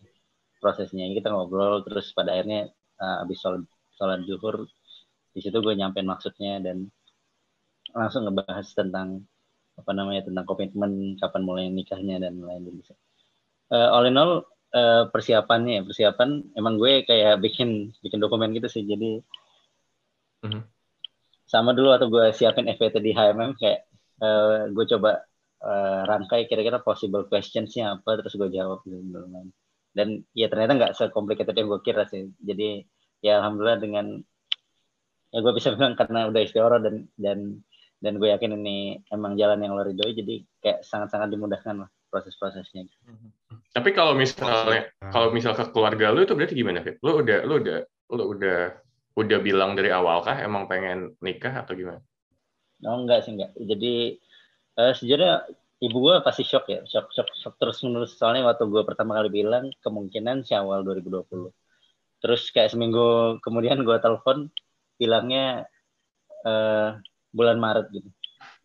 prosesnya. Kita ngobrol terus pada akhirnya uh, habis sholat, sholat zuhur di situ gue nyampein maksudnya dan langsung ngebahas tentang apa namanya tentang komitmen kapan mulai nikahnya dan lain-lain. Uh, all in all uh, persiapannya ya, persiapan emang gue kayak bikin bikin dokumen gitu sih jadi Mhm. sama dulu atau gue siapin FPT di HMM kayak uh, gue coba uh, rangkai kira-kira possible questions-nya apa terus gue jawab gitu dan ya ternyata nggak secomplicated yang gue kira sih. Jadi ya alhamdulillah dengan ya gue bisa bilang karena udah istiqoroh dan dan dan gue yakin ini emang jalan yang lo ridhoi jadi kayak sangat-sangat dimudahkan lah proses-prosesnya Tapi kalau misalnya kalau misal ke keluarga lu itu berarti gimana, Fit? Lu udah lu udah lu udah udah bilang dari awal kah emang pengen nikah atau gimana? Oh enggak sih enggak. Jadi eh, sejujurnya ibu gue pasti shock ya, shock shock shock terus menerus soalnya waktu gue pertama kali bilang kemungkinan Syawal 2020. Terus kayak seminggu kemudian gue telepon bilangnya eh, bulan Maret gitu.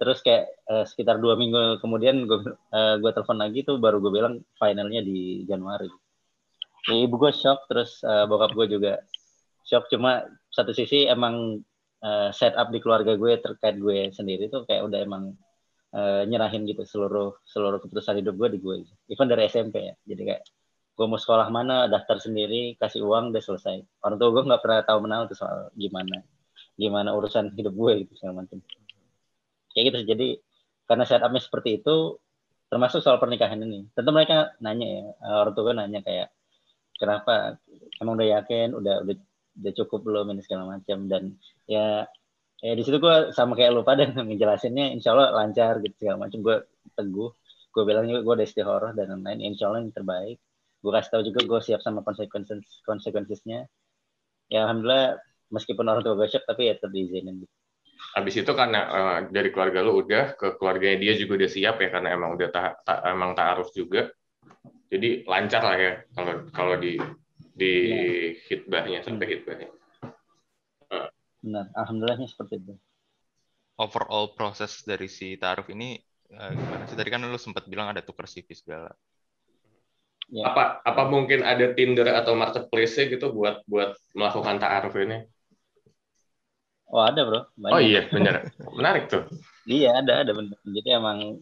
Terus kayak eh, sekitar dua minggu kemudian gue gue telepon lagi tuh baru gue bilang finalnya di Januari. Ya, ibu gue shock terus eh, bokap gue juga shock cuma satu sisi emang uh, setup di keluarga gue terkait gue sendiri tuh kayak udah emang uh, nyerahin gitu seluruh seluruh keputusan hidup gue di gue even dari SMP ya jadi kayak gue mau sekolah mana daftar sendiri kasih uang udah selesai. Orang tua gue nggak pernah tahu menau tuh soal gimana gimana urusan hidup gue gitu segala macam. Kayak gitu jadi karena setupnya seperti itu termasuk soal pernikahan ini. Tentu mereka nanya ya orang tua gue nanya kayak kenapa? Emang udah yakin? Udah udah udah cukup belum? Ini segala macam. Dan ya ya di situ gue sama kayak lu pada ngejelasinnya insya Allah lancar gitu segala macam. Gue teguh. Gue bilang juga gue udah istihoroh dan lain-lain. Insya Allah yang terbaik gue kasih tahu juga gue siap sama konsekuensi konsekuensinya ya alhamdulillah meskipun orang tua gue shock tapi ya tetap diizinin gitu. Habis itu karena eh, dari keluarga lu udah ke keluarganya dia juga udah siap ya karena emang udah ta, ta- emang taaruf juga. Jadi lancar lah ya kalau kalau di di hitbahnya sampai hitbahnya. benar alhamdulillahnya seperti itu Overall proses dari si taaruf ini eh, gimana sih? Tadi kan lu sempat bilang ada tukar CV segala. Ya Apa apa mungkin ada Tinder atau marketplace gitu buat buat melakukan taaruf ini? oh ada bro banyak. Oh iya benar. Menarik tuh. Iya ada ada bener. Jadi emang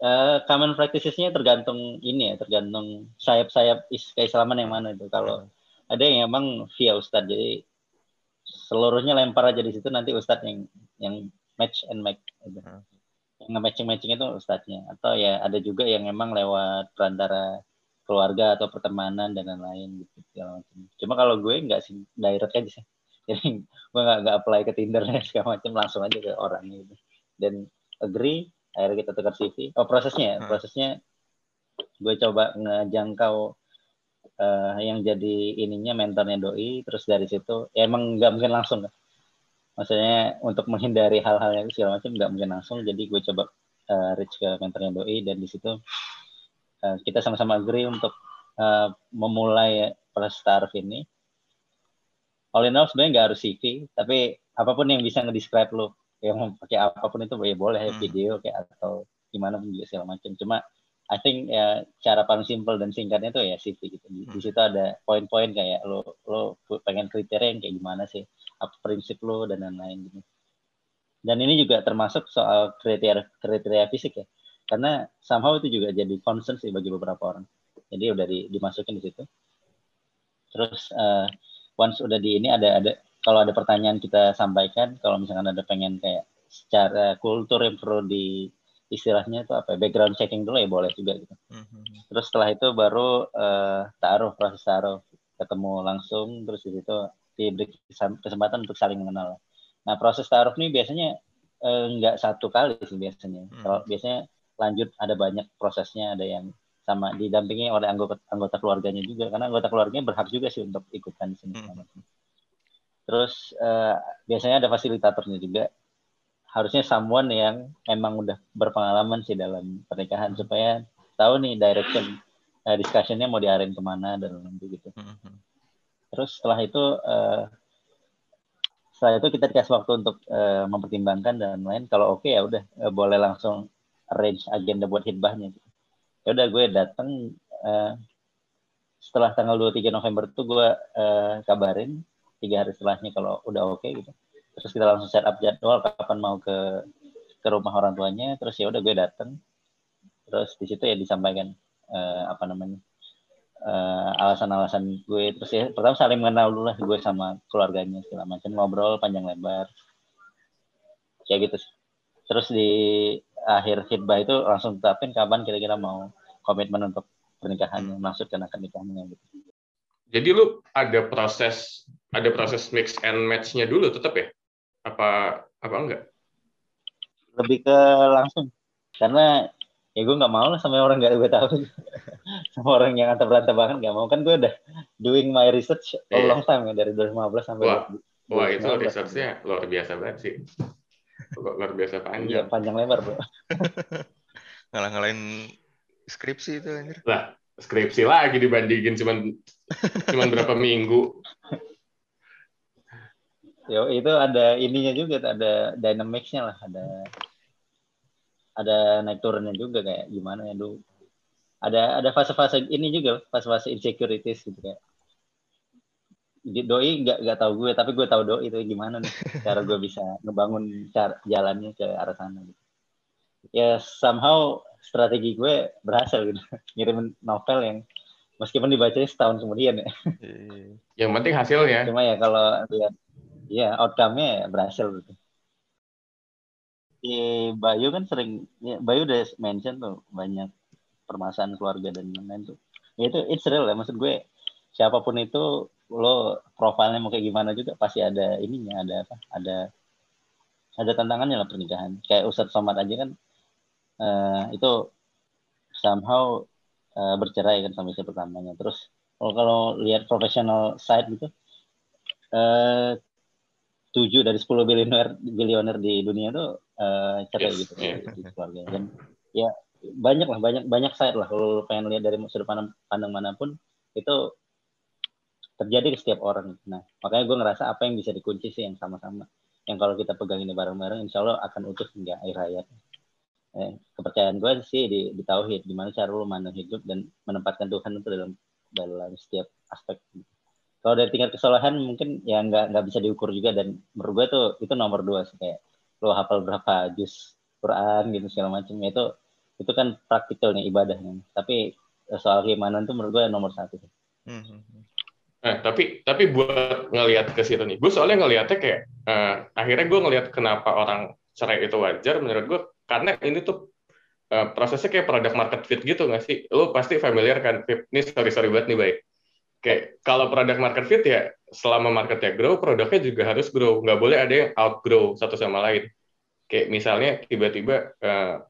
eh, common practices-nya tergantung ini ya, tergantung sayap-sayap is keislaman yang mana itu. Kalau ada yang emang via ustadz, jadi seluruhnya lempar aja di situ nanti ustadz yang yang match and make. Gitu. Hmm. Yang nge-matching-matching itu ustadznya. Atau ya ada juga yang emang lewat perantara keluarga atau pertemanan dan lain-lain gitu. segala macam. Cuma kalau gue nggak sih direct aja sih. Jadi gue nggak nggak apply ke Tinder dan segala macam langsung aja ke orangnya gitu dan agree akhirnya kita tukar CV oh prosesnya ya Hmm. prosesnya gue coba ngejangkau eh, yang jadi ininya mentornya doi terus dari situ ya emang nggak mungkin langsung kan maksudnya untuk menghindari hal-hal yang segala macam nggak mungkin langsung jadi gue coba uh, reach ke mentornya doi dan di situ uh, kita sama-sama agree untuk uh, memulai proses ini all in all sebenarnya nggak harus CV tapi apa pun yang bisa ngedescribe lo yang pakai apa pun itu ya boleh hmm. video kayak atau gimana pun juga segala macam cuma I think ya cara paling simpel dan singkatnya tuh ya CV gitu. Di, di hmm. situ ada poin-poin kayak lo lo pengen kriteria yang kayak gimana sih, apa prinsip lo dan lain-lain gitu. Dan ini juga termasuk soal kriteria kriteria fisik ya. Karena somehow itu juga jadi concern sih bagi beberapa orang. Jadi udah di, dimasukin di situ. Terus uh, once udah di ini ada ada kalau ada pertanyaan kita sampaikan, kalau misalkan ada pengen kayak secara kultur yang perlu di istilahnya itu apa ya, background checking dulu ya boleh juga gitu. Mm-hmm. Terus setelah itu baru uh, taruh proses taruh ketemu langsung terus di situ diberi kesempatan untuk saling mengenal. Nah proses taruh ini biasanya uh, nggak satu kali sih biasanya. Mm-hmm. Kalau biasanya lanjut ada banyak prosesnya ada yang sama didampingi oleh anggota anggota keluarganya juga karena anggota keluarganya berhak juga sih untuk ikutan sini. Mm-hmm. Terus uh, biasanya ada fasilitatornya juga harusnya someone yang emang udah berpengalaman sih dalam pernikahan supaya tahu nih direction uh, discussionnya mau diarahin ke mana dan lain gitu. Mm-hmm. Terus setelah itu uh, setelah itu kita dikasih waktu untuk uh, mempertimbangkan dan lain. Kalau oke okay, ya udah uh, boleh langsung arrange agenda buat hitbahnya. Ya udah gue datang uh, setelah tanggal 23 November tuh gue uh, kabarin tiga hari setelahnya kalau udah oke okay, gitu. Terus kita langsung set up jadwal kapan mau ke ke rumah orang tuanya. Terus ya udah gue dateng. Terus di situ ya disampaikan uh, apa namanya uh, alasan-alasan gue. Terus ya pertama saling mengenal dulu lah gue sama keluarganya segala macam. Ngobrol panjang lebar. Kayak gitu terus di akhir khidbah itu langsung tetapin kapan kira-kira mau komitmen untuk pernikahannya maksud ke akad nikahnya gitu. Jadi lu ada proses ada proses mix and match-nya dulu tetap ya? Apa apa enggak? Lebih ke langsung. Karena ya gue nggak mau lah sama orang nggak gue tahu. Sama orang yang antar berantah banget nggak mau. Kan gue udah doing my research yeah. long time ya dari 2015 sampai wah, wah itu researchnya luar biasa banget sih luar biasa panjang iya, panjang lebar bro ngalah-ngalahin skripsi itu anjir lah skripsi lagi dibandingin cuman cuman berapa minggu Yo, itu ada ininya juga, ada dynamicsnya lah, ada ada naik turunnya juga kayak gimana ya dulu. Ada ada fase-fase ini juga, fase-fase insecurities gitu kayak. Doi nggak nggak tahu gue, tapi gue tahu doi itu gimana nih cara gue bisa ngebangun cara jalannya ke arah sana gitu. Ya somehow strategi gue berhasil gitu, ngirim novel yang meskipun dibacanya setahun kemudian ya. Yang penting hasilnya. Cuma ya kalau lihat Iya, outcome-nya berhasil gitu. Di Bayu kan sering, ya, Bayu udah mention tuh banyak permasalahan keluarga dan lain-lain tuh. Ya itu it's real ya, maksud gue siapa pun itu lo profilnya mau kayak gimana juga pasti ada ininya, ada apa? Ada ada tantangannya lah pernikahan. Kayak Ustadz Somad aja kan uh, itu somehow uh, bercerai kan sama istri pertamanya. Terus kalau kalau lihat professional side gitu, uh, tujuh dari sepuluh bilioner bilioner di dunia itu uh, cerai yes, gitu yeah. di keluarga dan ya banyak lah banyak banyak side lah kalau pengen lihat dari sudut pandang, pandang mana pun itu terjadi ke setiap orang. Nah makanya gue ngerasa apa yang bisa dikunci sih yang sama-sama. Yang kalau kita pegang ini bareng-bareng insya Allah akan utuh hingga akhir hayat. Eh, kepercayaan gue sih di, di tauhid gimana cara lu mandang hidup dan menempatkan Tuhan itu dalam dalam setiap aspek. Kalau dari tingkat kesalahan mungkin ya nggak nggak bisa diukur juga dan menurut gue tuh itu nomor dua sih kayak lo hafal berapa juz Quran gitu segala macam itu itu kan praktikalnya ibadahnya. Tapi eh, soal keimanan tuh menurut gue nomor satu. Sih. Hmm. Eh, tapi tapi buat ngelihat ke situ nih, gue soalnya ngelihatnya kayak uh, akhirnya gue ngelihat kenapa orang cerai itu wajar menurut gue karena ini tuh uh, prosesnya kayak product market fit gitu nggak sih? Lo pasti familiar kan? Ini sorry sorry buat nih baik kayak kalau produk market fit ya selama marketnya grow produknya juga harus grow nggak boleh ada yang outgrow satu sama lain kayak misalnya tiba-tiba uh,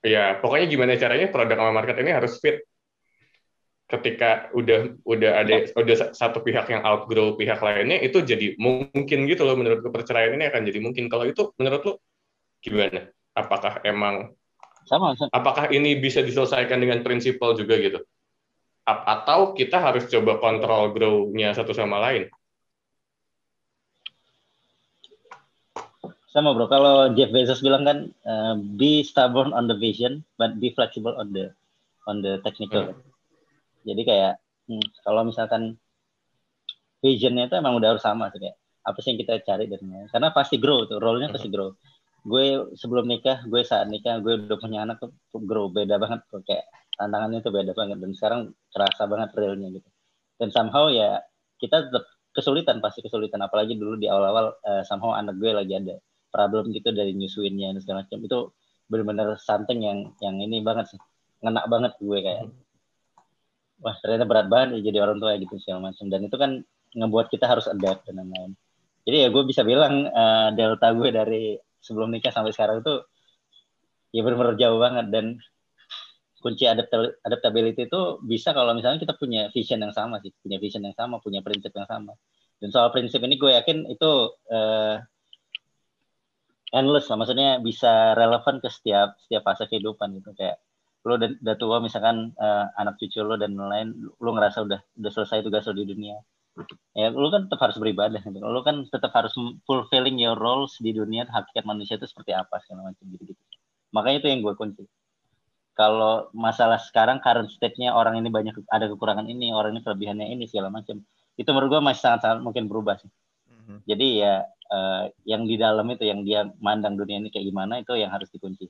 ya pokoknya gimana caranya produk sama market ini harus fit ketika udah udah ada udah satu pihak yang outgrow pihak lainnya itu jadi mungkin gitu loh menurut perceraian ini akan jadi mungkin. Kalau itu menurut lo gimana? Apakah emang sama, sama. apakah ini bisa diselesaikan dengan prinsipal juga gitu? Atau kita harus coba kontrol grow-nya satu sama lain? Sama bro. Kalau Jeff Bezos bilang kan uh, be stubborn on the vision but be flexible on the on the technical. Hmm jadi kayak hmm, kalau misalkan visionnya itu emang udah harus sama sih kayak apa sih yang kita cari dari karena pasti grow tuh role-nya pasti grow. Gue sebelum nikah gue saat nikah gue udah punya anak tuh grow beda banget tuh kayak tantangannya tuh beda banget. Dan sekarang terasa banget realnya gitu. Dan somehow ya kita tetap kesulitan pasti kesulitan. Apalagi dulu di awal-awal uh, somehow anak gue lagi ada problem gitu dari nyusuinnya dan segala macam. Itu benar-benar something yang yang ini banget sih ngenak banget gue kayak wah ternyata berat banget ya jadi orang tua gitu segala macam dan itu kan ngebuat kita harus adapt dan lain-lain. Jadi ya gue bisa bilang uh, delta gue dari sebelum nikah sampai sekarang itu ya benar-benar jauh banget. Dan kunci adaptability itu bisa kalau misalnya kita punya vision yang sama sih. Punya vision yang sama punya prinsip yang sama. Dan soal prinsip ini gue yakin itu uh, endless lah. Maksudnya bisa relevan ke setiap setiap fase kehidupan gitu. Kayak lo udah, udah tua misalkan uh, anak cucu lo dan lain lo ngerasa udah udah selesai tugas lo di dunia. Ya lo kan tetap harus beribadah gitu. lo kan tetap harus fulfilling your roles di dunia hakikat manusia itu seperti apa segala macam gitu gitu makanya itu yang gue kunci. Kalau masalah sekarang current state-nya orang ini banyak ada kekurangan ini orang ini kelebihannya ini segala macam. Itu menurut gue masih sangat sangat mungkin berubah sih. Mm-hmm. jadi ya uh, yang di dalam itu yang dia mandang dunia ini kayak gimana itu yang harus dikunci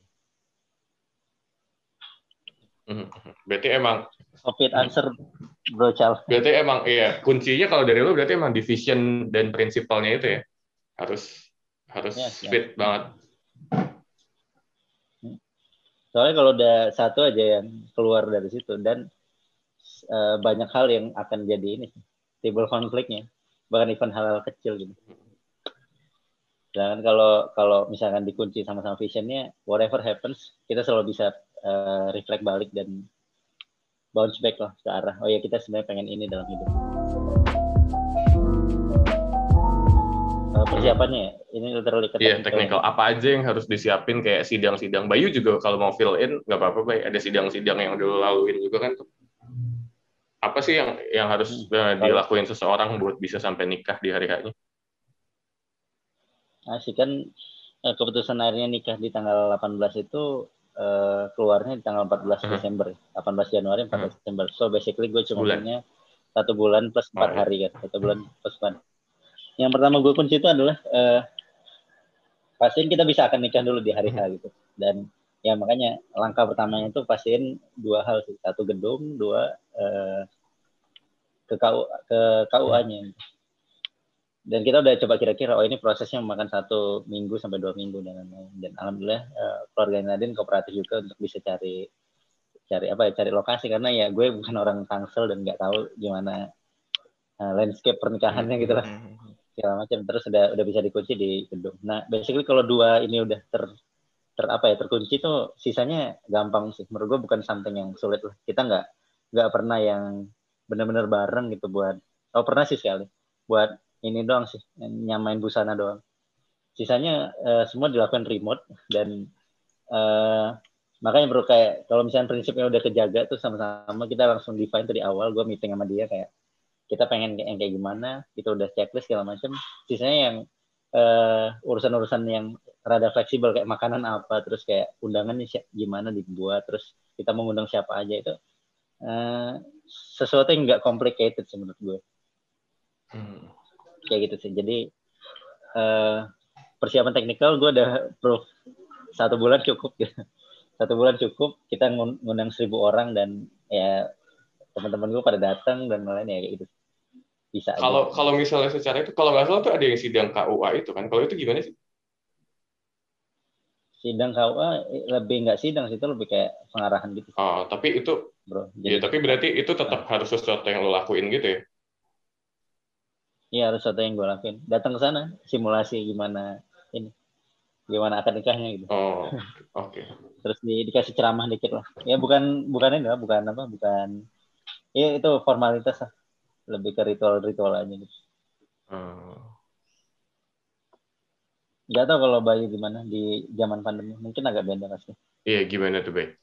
berarti emang Covid answer bro Chal. Berarti emang iya kuncinya kalau dari lu berarti emang division dan prinsipalnya itu ya harus harus yes, ya, fit yes. banget. Soalnya kalau udah satu aja yang keluar dari situ dan uh, banyak hal yang akan jadi ini timbul konfliknya bahkan event hal-hal kecil gitu. Dan kalau kalau misalkan dikunci sama-sama visionnya, whatever happens, kita selalu bisa uh, reflect balik dan bounce back lah ke arah oh ya kita sebenarnya pengen ini dalam hidup uh, persiapannya ya ini literally Iya, yeah, teknikal. Apa aja yang harus disiapin kayak sidang-sidang. Bayu juga kalau mau fill in nggak apa-apa, Bay. Ada sidang-sidang yang dulu laluin juga kan tuh. Apa sih yang yang harus hmm. dilakuin seseorang buat bisa sampai nikah di hari? Nah, sih kan keputusan akhirnya nikah di tanggal 18 itu uh, keluarnya di tanggal 14 uh-huh. Desember, 18 Januari 14 uh-huh. Desember. So basically gue cuma punya satu bulan plus empat oh, iya. hari kan, satu bulan plus empat. Yang pertama gue kunci itu adalah uh, pastiin kita bisa akan nikah dulu di hari H gitu. Dan ya makanya langkah pertamanya itu pastiin dua hal sih, satu gedung, dua uh, ke KU, ke KUA-nya. Gitu dan kita udah coba kira-kira oh ini prosesnya memakan satu minggu sampai dua minggu dan lain-lain. Dan alhamdulillah uh, keluarga Nadine kooperatif juga untuk bisa cari cari apa ya cari lokasi. Karena ya gue bukan orang Tangsel dan nggak tahu gimana uh, landscape pernikahannya gitu lah. Hmm. segala macam. Terus udah udah bisa dikunci di gedung. Nah basically kalau dua ini udah ter ter apa ya terkunci tuh sisanya gampang sih. Menurut gue bukan something yang sulit lah. Kita nggak nggak pernah yang benar-benar bareng gitu buat oh pernah sih sekali. Buat ini doang sih nyamain busana doang. Sisanya uh, semua dilakukan remote dan uh, makanya bro kayak kalau misalnya prinsipnya udah kejaga tuh sama-sama kita langsung define tuh di awal gue meeting sama dia kayak kita pengen yang kayak gimana kita udah checklist segala macam sisanya yang uh, urusan-urusan yang rada fleksibel kayak makanan apa terus kayak undangannya gimana dibuat terus kita mengundang siapa aja itu uh, sesuatu yang nggak complicated sih menurut gue hmm kayak gitu sih. Jadi uh, persiapan teknikal gue udah proof satu bulan cukup gitu. Satu bulan cukup kita ngundang seribu orang dan ya teman-teman gue pada datang dan lain ya kayak gitu. Bisa kalau kalau misalnya secara itu kalau nggak salah tuh ada yang sidang KUA itu kan? Kalau itu gimana sih? Sidang KUA lebih nggak sidang sih itu lebih kayak pengarahan gitu oh tapi itu bro ya tapi berarti itu tetap nah. harus sesuatu yang lo lakuin gitu ya Iya harus ada yang gue lakuin. Datang ke sana, simulasi gimana ini, gimana akad nikahnya gitu. Oh, oke. Okay. Terus di, dikasih ceramah dikit lah. Ya bukan bukan ini lah, bukan apa, bukan Iya itu formalitas lah. Lebih ke ritual-ritual aja gitu. Hmm. Gak tau kalau Bayu gimana di zaman pandemi. Mungkin agak beda pasti. Iya, gimana tuh, Bay?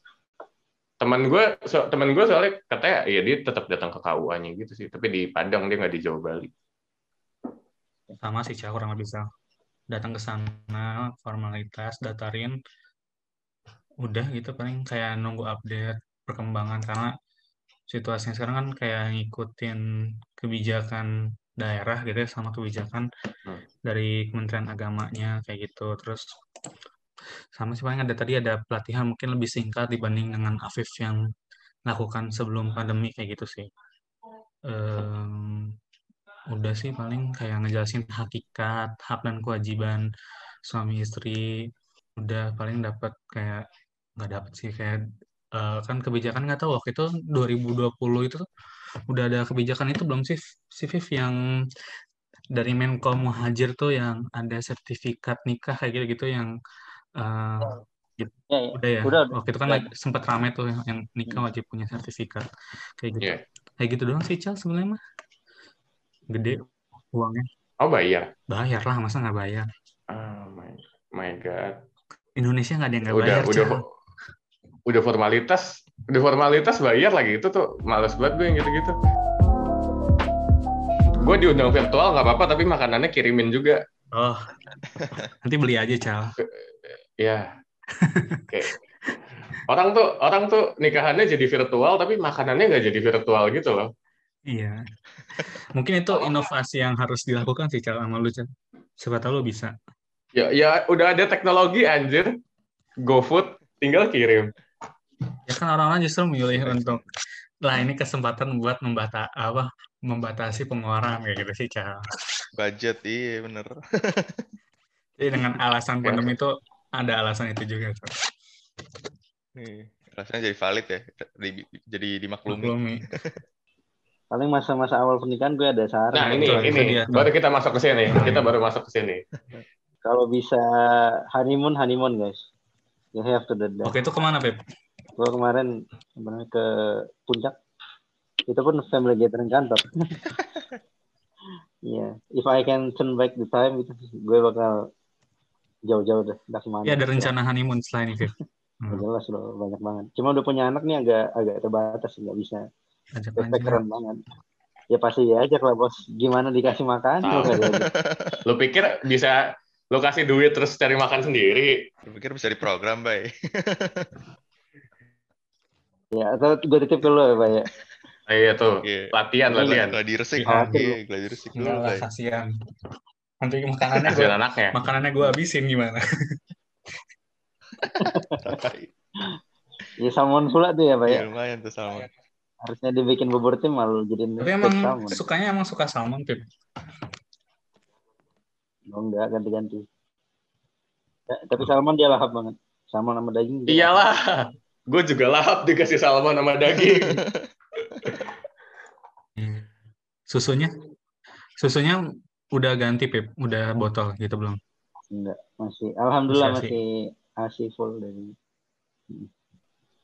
Teman gue, so, teman gue soalnya katanya ya dia tetap datang ke KUA-nya gitu sih, tapi di Padang dia nggak di Jawa Bali. Sama sih Cah kurang lebih bisa datang ke sana formalitas datarin. Udah gitu paling kayak nunggu update perkembangan. Karena situasinya sekarang kan kayak ngikutin kebijakan daerah gitu ya sama kebijakan Hmm. dari Kementerian Agamanya kayak gitu. Terus sama sih paling ada tadi ada pelatihan mungkin lebih singkat dibanding dengan Afif yang lakukan sebelum pandemi kayak gitu sih. Em, udah sih paling kayak ngejelasin hakikat hak dan kewajiban suami istri. Udah paling dapat kayak nggak dapat sih kayak eh, kan kebijakan nggak tahu waktu itu 2020 itu tuh udah ada kebijakan itu belum sih si Viv yang dari Menko Muhajir tuh yang ada sertifikat nikah kayak gitu-gitu yang eh, Ya, ya. udah ya? Udah, udah. waktu itu kan lagi sempat rame tuh yang, yang nikah wajib punya sertifikat kayak gitu. Iya. kayak gitu doang sih Cal sebenarnya mah gede uangnya Oh, bayar? bayar lah masa nggak bayar Oh my, my God. Indonesia nggak ada yang nggak Udah, bayar udah, Cal. udah formalitas, udah formalitas bayar lagi itu tuh males banget gue yang gitu-gitu. Gue diundang virtual nggak apa-apa, tapi makanannya kirimin juga. oh nanti beli aja Cal Ya, kayak orang tuh orang tuh nikahannya jadi virtual, tapi makanannya nggak jadi virtual gitu loh. Iya mungkin itu inovasi yang harus dilakukan sih Cal sama lu siapa tahu lu bisa Ya, ya udah ada teknologi anjir. GoFood tinggal kirim. ya kan orang-orang justru milih untuk lah ini kesempatan buat membata apa membatasi pengeluaran kayak gitu sih Cal Budget, iya bener. jadi dengan alasan Ya. pandemi itu ada alasan itu juga Cal Iya, Rasanya jadi valid ya, di- jadi dimaklumi. Maklumi. Paling masa-masa awal pernikahan gue ada saran. Nah, ini itu ini dia baru kita masuk ke sini. Kita baru masuk ke sini. Kalau bisa honeymoon, honeymoon guys. You have to do that. Oke itu ke mana Pep? Gue kemarin sebenarnya ke puncak. Itu pun family gathering kantor. Iya, if I can turn back the time gitu, gue bakal jauh-jauh deh, dah ke mana? Ya ada rencana honeymoon setelah ini Pep. Nggak jelas loh, banyak banget. Cuma udah punya anak nih agak agak terbatas, nggak bisa. Ajak aja. keren banget. Ya pasti ya aja kalau bos gimana dikasih makan. Lu pikir bisa lu kasih duit terus cari makan sendiri? Gue pikir bisa diprogram, Bay. Ya atau gue titip ke lu ya Pak ya. Ah, iya tuh, Iya. latihan, latihan. Gladi resik. Khawatir Iya, gladi resik dulu, Enggak lah Bay. kasihan. Nanti makanannya Kasihan gua, anaknya. makanannya gue habisin gimana? Ya salmon pula tuh ya Pak ya. Iya, lumayan tuh sama. Harusnya dibikin bubur tim malu jadiin Tapi emang salmon. sukanya emang suka salmon Pep. Oh, enggak ganti-ganti. Ya, tapi salmon dia lahap banget. Salmon sama daging. dia Iyalah. Gue juga lahap dikasih salmon sama daging. Susunya? Susunya udah ganti Pep, udah botol gitu belum? Enggak, masih. Alhamdulillah Masih masih masih full dari. Hmm.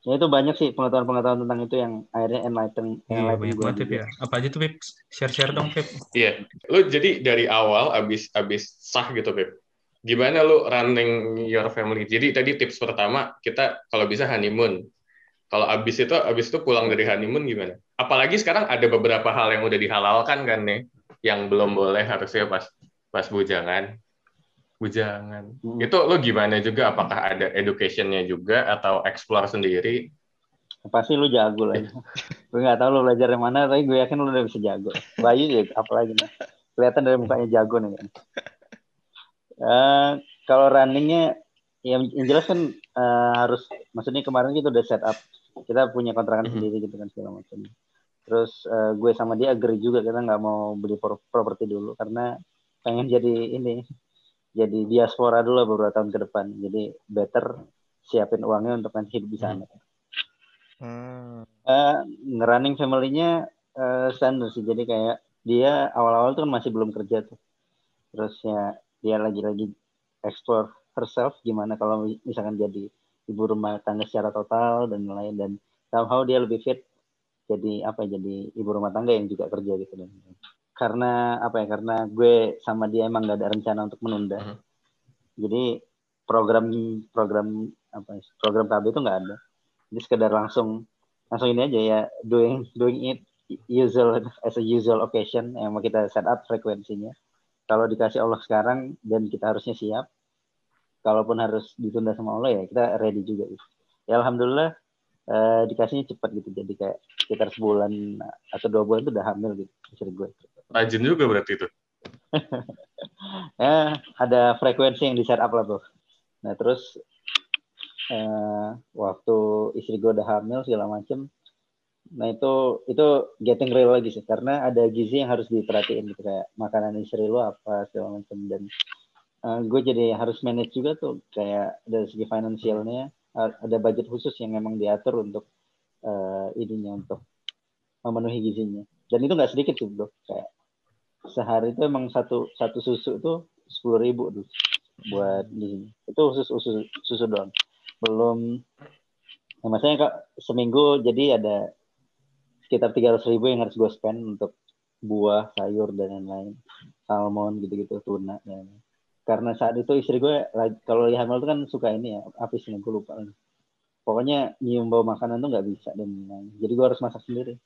Ya itu banyak sih pengetahuan-pengetahuan tentang itu yang akhirnya enlighten, Iya, banyak gue banget juga. ya. Apa aja tuh Pep? Share-share dong Pep. Iya. Lu jadi dari awal abis abis sah gitu, Beb. Gimana lu running your family? Jadi tadi tips pertama kita kalau bisa honeymoon. Kalau abis itu abis itu pulang dari honeymoon gimana? Apalagi sekarang ada beberapa hal yang udah dihalalkan kan nih, yang belum boleh harusnya pas pas bujangan. Bujangan. Hmm. Itu lu gimana juga? Apakah ada educationnya juga atau explore sendiri? Pasti lu jago lah. gue nggak tahu lu belajar yang mana, tapi gue yakin lu udah bisa jago. Bayu ya, apalagi nih. Kelihatan dari mukanya jago nih kan. Eh, kalau runningnya, yang, yang jelas kan eh, harus, maksudnya kemarin kita udah set up, kita punya kontrakan Mhm. sendiri gitu kan segala macam. Terus eh, gue sama dia agree juga kita nggak mau beli pro- properti dulu karena pengen jadi ini, jadi diaspora dulu beberapa tahun ke depan. Jadi better siapin uangnya untuk nanti hidup di sana. Hmm. Eh, ngerunning family-nya eh, standar sih. Jadi kayak dia awal-awal tuh kan masih belum kerja tuh. Terus ya dia lagi-lagi explore herself gimana kalau misalkan jadi ibu rumah tangga secara total dan lain dan somehow dia lebih fit. jadi apa jadi ibu rumah tangga yang juga kerja gitu dan karena apa ya karena gue sama dia emang gak ada rencana untuk menunda Mhm. jadi program program apa ya, program KB itu nggak ada jadi sekedar langsung langsung ini aja ya doing doing it usual as a usual occasion yang mau kita set up frekuensinya kalau dikasih Allah sekarang dan kita harusnya siap kalaupun harus ditunda sama Allah ya kita ready juga gitu. ya alhamdulillah eh, dikasihnya cepat gitu. Jadi kayak sekitar sebulan atau dua bulan itu udah hamil gitu istri gue. Rajin juga berarti itu. ya ada frekuensi yang di setup lah tuh nah terus eh, waktu istri gue udah hamil segala macem nah itu itu getting real lagi sih. Karena ada gizi yang harus diperhatiin gitu kayak makanan istri lu apa segala macem. Dan eh, gue jadi harus manage juga tuh kayak dari segi finansialnya ada budget khusus yang memang diatur untuk eh, ininya untuk memenuhi gizinya. Dan itu nggak sedikit sih bro. Kayak sehari itu emang satu satu susu tuh sepuluh ribu tuh buat gizinya. Itu khusus susu susu doang. Belum ya maksudnya kak seminggu jadi ada sekitar tiga ribu yang harus gue spend untuk buah sayur dan lain-lain. Salmon gitu-gitu tuna dan lain-lain. Karena saat itu istri gue kalau lagi hamil tuh kan suka ini ya apa sih gue lupa lagi. pokoknya nyium bau makanan tuh nggak bisa dan jadi gue harus masak sendiri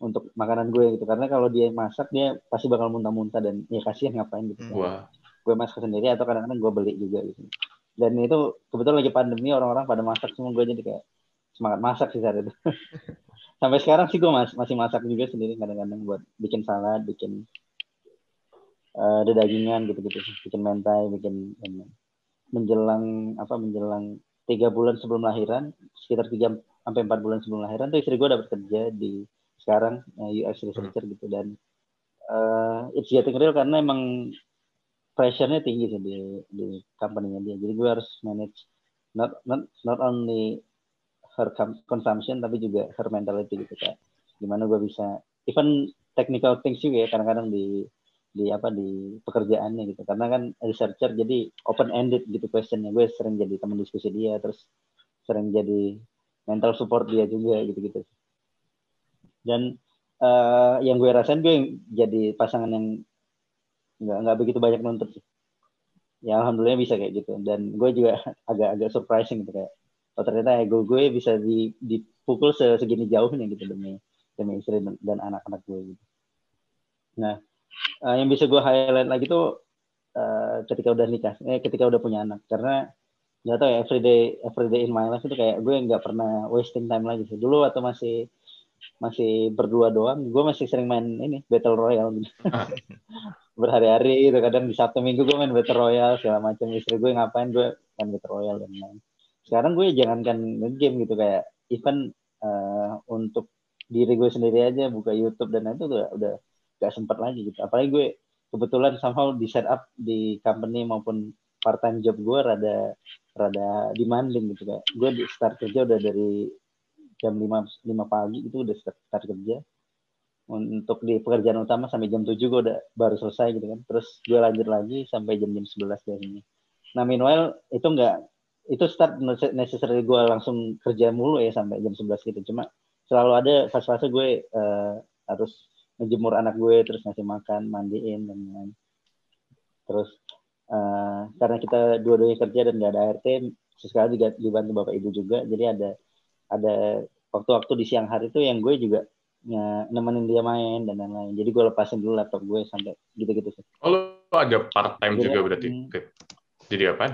untuk makanan gue gitu. Karena kalau dia masak dia pasti bakal muntah-muntah dan ya kasihan ngapain gitu. Hmm. Wah, gue masak sendiri atau kadang-kadang gue beli juga gitu. Dan itu kebetulan lagi pandemi orang-orang pada masak semua. Gue jadi kayak semangat masak sih saat itu. Sampai sekarang sih gue mas- masih masak juga sendiri kadang-kadang buat bikin salad bikin eh, ada dagingan gitu-gitu bikin mentai bikin ini. menjelang apa menjelang tiga bulan sebelum lahiran sekitar tiga sampai empat bulan sebelum lahiran tuh istri gue dapat kerja di sekarang eh, UX researcher gitu dan eh it's getting real karena emang pressure-nya tinggi sih di di company-nya dia. Jadi gue harus manage not not not only her consumption tapi juga her mentality gitu kayak gimana gue bisa even technical things juga ya kadang-kadang di di apa di pekerjaannya gitu. Karena kan researcher jadi open ended gitu questionnya. Gue sering jadi teman diskusi dia terus sering jadi mental support dia juga gitu gitu dan eh, yang gue rasain gue jadi pasangan yang nggak nggak begitu banyak nuntut sih. Ya alhamdulillah bisa kayak gitu. Dan gue juga agak-agak surprising gitu kayak oh ternyata ego gue bisa di, dipukul se- segini jauhnya gitu demi demi istri dan anak-anak gue gitu. Nah eh, yang bisa gue highlight lagi tuh eh, ketika udah nikah eh, ketika udah punya anak. Karena nggak tahu ya everyday everyday in my life itu kayak gue nggak pernah wasting time lagi sih. Dulu atau masih masih berdua doang gue masih sering main ini battle royale. Gitu berhari-hari gitu kadang di Sabtu Minggu gue main battle royale segala macam. Istri gue ngapain gue main battle royale dan lain sekarang gue jangankan game gitu kayak even eh, untuk diri gue sendiri aja buka YouTube dan itu udah udah gak sempat lagi gitu. Apalagi gue kebetulan somehow di setup di company maupun part time job gue rada rada demanding gitu kayak gue di start kerja udah dari jam 5 5 pagi itu udah start, start kerja. Untuk di pekerjaan utama sampai jam 7 gue udah baru selesai gitu kan. Terus gue lanjut lagi sampai jam jam 11 biasanya nah meanwhile itu enggak itu start necessary gue langsung kerja mulu ya sampai jam 11 gitu. Cuma selalu ada fase-fase gue eh, harus ngejemur anak gue terus ngasih makan mandiin dan lain terus eh, karena kita dua-duanya kerja dan nggak ada ART sesekali juga dibantu bapak ibu juga jadi ada ada waktu-waktu di siang hari itu yang gue juga ya, nemenin dia main dan lain-lain jadi gue lepasin dulu laptop gue sampai gitu-gitu sih oh, lo ada part time Jadi, juga berarti. hmm. Oke. Jadi apa?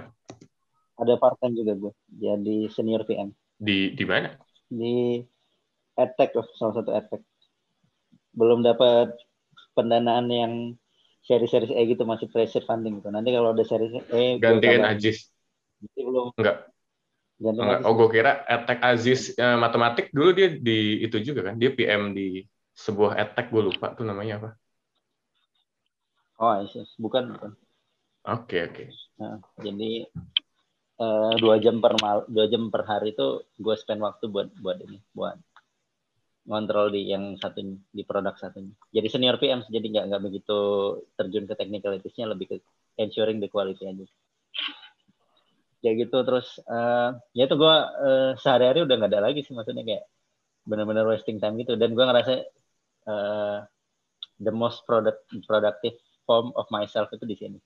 ada part time juga gue jadi senior PM Di di mana? di edtech loh salah satu edtech belum dapat pendanaan yang seri-seri E gitu masih pressure funding gitu nanti kalau ada seri E Gantiin. Ajis. Jadi belum Enggak. ganti Enggak. Oh, gue kira Etek Aziz eh, matematik dulu dia di itu juga kan. Dia PM di sebuah Etek gue lupa tuh namanya apa. oh yes, bukan bukan Oke, oke. Nah, jadi eh, dua jam per mal dua jam per hari itu gue spend waktu buat buat ini buat ngontrol di yang satu di produk satunya. Jadi senior PM jadi nggak nggak begitu terjun ke technicalitiesnya lebih ke ensuring the quality aja. Kayak gitu terus eh, ya itu gue eh, sehari-hari udah nggak ada lagi sih maksudnya kayak benar-benar wasting time gitu. Dan gue ngerasa uh, the most product, productive form of myself itu di sini.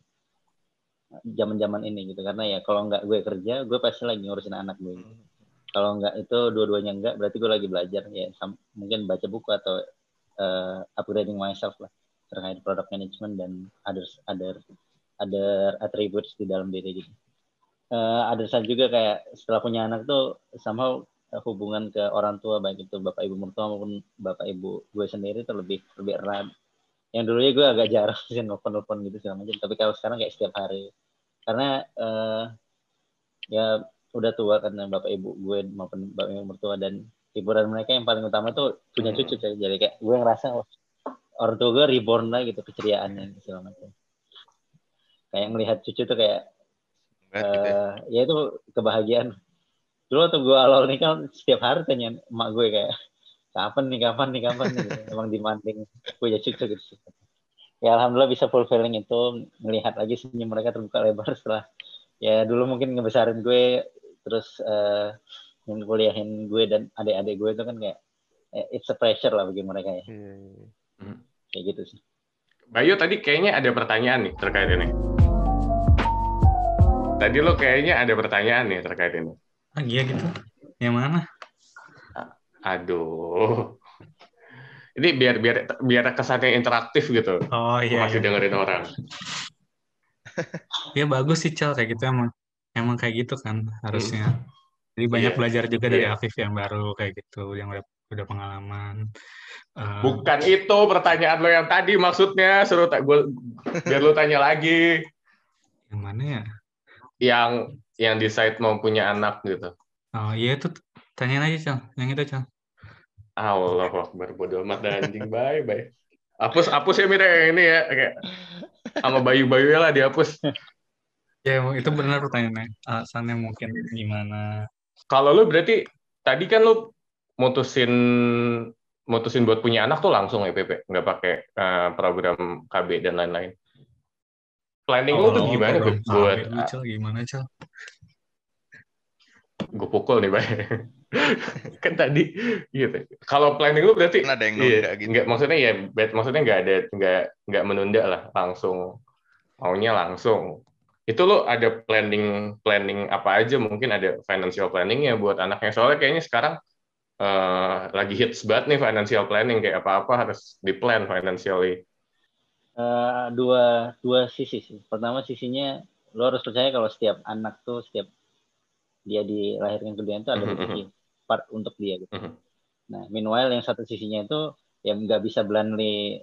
Zaman-zaman ini gitu karena ya kalau nggak gue kerja gue pasti lagi ngurusin anak gue kalau nggak itu dua-duanya nggak berarti gue lagi belajar ya mungkin baca buku atau uh, upgrading myself lah terkait product management dan others other other attributes di dalam diri gitu. Uh, ada saat juga kayak setelah punya anak tuh somehow hubungan ke orang tua baik itu bapak ibu mertua maupun bapak ibu gue sendiri tuh lebih lebih erat. Yang dulunya gue agak jarang sih nelfon nelfon gitu segala macam tapi kalau sekarang kayak setiap hari. Karena uh, ya udah tua kan bapak ibu gue maupun bapak ibu mertua dan hiburan mereka yang paling utama tuh punya cucu hmm. jadi kayak gue ngerasa oh, orang tua gue reborn lah gitu keceriaannya segala macam. Kayak ngelihat cucu tuh kayak uh, ya? itu kebahagiaan. Dulu tuh gue awal nikah setiap hari tanya emak gue kayak kapan nih kapan nih kapan nih? Gitu. emang demanding punya cucu gitu. Ya alhamdulillah bisa fulfilling itu. Melihat lagi senyum mereka terbuka lebar setelah ya dulu mungkin ngebesarin gue terus uh, kuliahin gue dan adik-adik gue itu kan kayak eh, it's a pressure lah bagi mereka ya hmm. kayak gitu sih Bayu tadi kayaknya ada pertanyaan nih terkait ini tadi lo kayaknya ada pertanyaan nih terkait ini ah, iya gitu yang mana Aduh. Ini biar biar biar kesannya interaktif gitu. Oh iya. Masih iya. dengerin orang. ya bagus sih Cel kayak gitu emang emang kayak gitu kan harusnya. Hmm. Jadi banyak yeah. belajar juga dari yeah. Afif yang baru kayak gitu yang udah, udah pengalaman. Uh, Bukan itu pertanyaan lo yang tadi maksudnya suruh tak gue biar lo tanya lagi. Yang mana ya? Yang yang decide mau punya anak gitu. Oh iya itu Tanyain aja, Cal. Yang itu, Cal. Allah Akbar, bodo amat anjing. Bye, bye. Hapus, hapus ya Mira ini ya. Kayak sama bayu-bayu ya lah dihapus. Ya, itu benar pertanyaannya. Alasannya mungkin gimana? Kalau lu berarti tadi kan lu mutusin mutusin buat punya anak tuh langsung ya Pepe, nggak pakai uh, program KB dan lain-lain. Planning oh, lu tuh gimana tuh buat? gimana Cal? Gue pukul nih, Bay. kan tadi gitu. Kalau planning lu berarti ada yang nunda iya, gitu. Enggak, maksudnya ya maksudnya nggak ada nggak nggak menunda lah, langsung maunya langsung. Itu lo ada planning planning apa aja mungkin ada financial planning ya buat anaknya soalnya kayaknya sekarang uh, lagi hits banget nih financial planning kayak apa-apa harus di plan financially. Uh, dua dua sisi sih. Pertama sisinya lo harus percaya kalau setiap anak tuh setiap dia dilahirkan ke dunia itu ada rezeki part untuk dia gitu. Mm-hmm. Nah, meanwhile yang satu sisinya itu yang nggak bisa blindly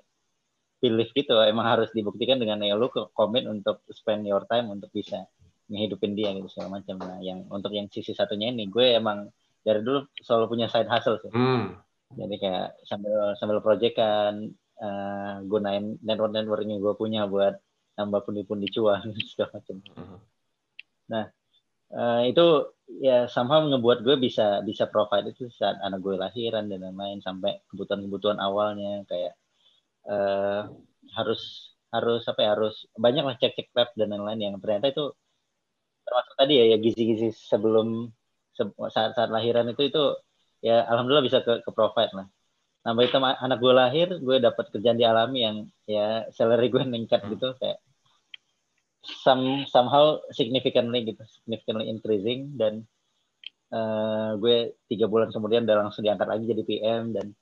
pilih gitu, emang harus dibuktikan dengan ya lu komit untuk spend your time untuk bisa ngehidupin dia gitu segala macam. Nah, yang untuk yang sisi satunya ini gue emang dari dulu selalu punya side hustle sih. Mm. Jadi kayak sambil sambil project kan uh, gunain network network yang gue punya buat nambah pundi-pundi cuan segala macam. Mm. Nah, uh, itu ya somehow ngebuat gue bisa bisa provide itu saat anak gue lahiran dan lain-lain sampai kebutuhan-kebutuhan awalnya kayak uh, harus harus apa ya harus banyak lah cek cek lab dan lain-lain yang ternyata itu termasuk tadi ya ya gizi-gizi sebelum saat saat lahiran itu itu ya alhamdulillah bisa ke, ke provide lah. Nambah itu anak gue lahir gue dapat kerjaan di alami yang ya salary gue meningkat gitu kayak some somehow significantly gitu significantly increasing dan uh, gue tiga bulan kemudian udah langsung diangkat lagi jadi PM dan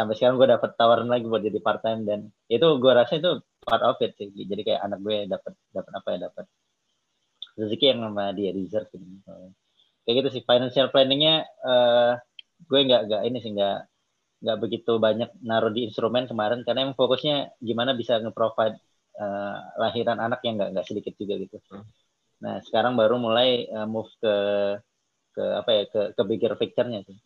sampai sekarang gue dapat tawaran lagi buat jadi part time dan itu gue rasa itu part of it sih jadi kayak anak gue dapat dapat apa ya dapat rezeki yang nama dia deserve gitu. kayak gitu sih financial planningnya uh, gue nggak nggak ini sih nggak nggak begitu banyak naruh di instrumen kemarin karena yang fokusnya gimana bisa nge-provide uh, lahiran anak yang nggak nggak sedikit juga gitu. Nah sekarang baru mulai uh, move ke ke apa ya ke ke bigger picture-nya sih.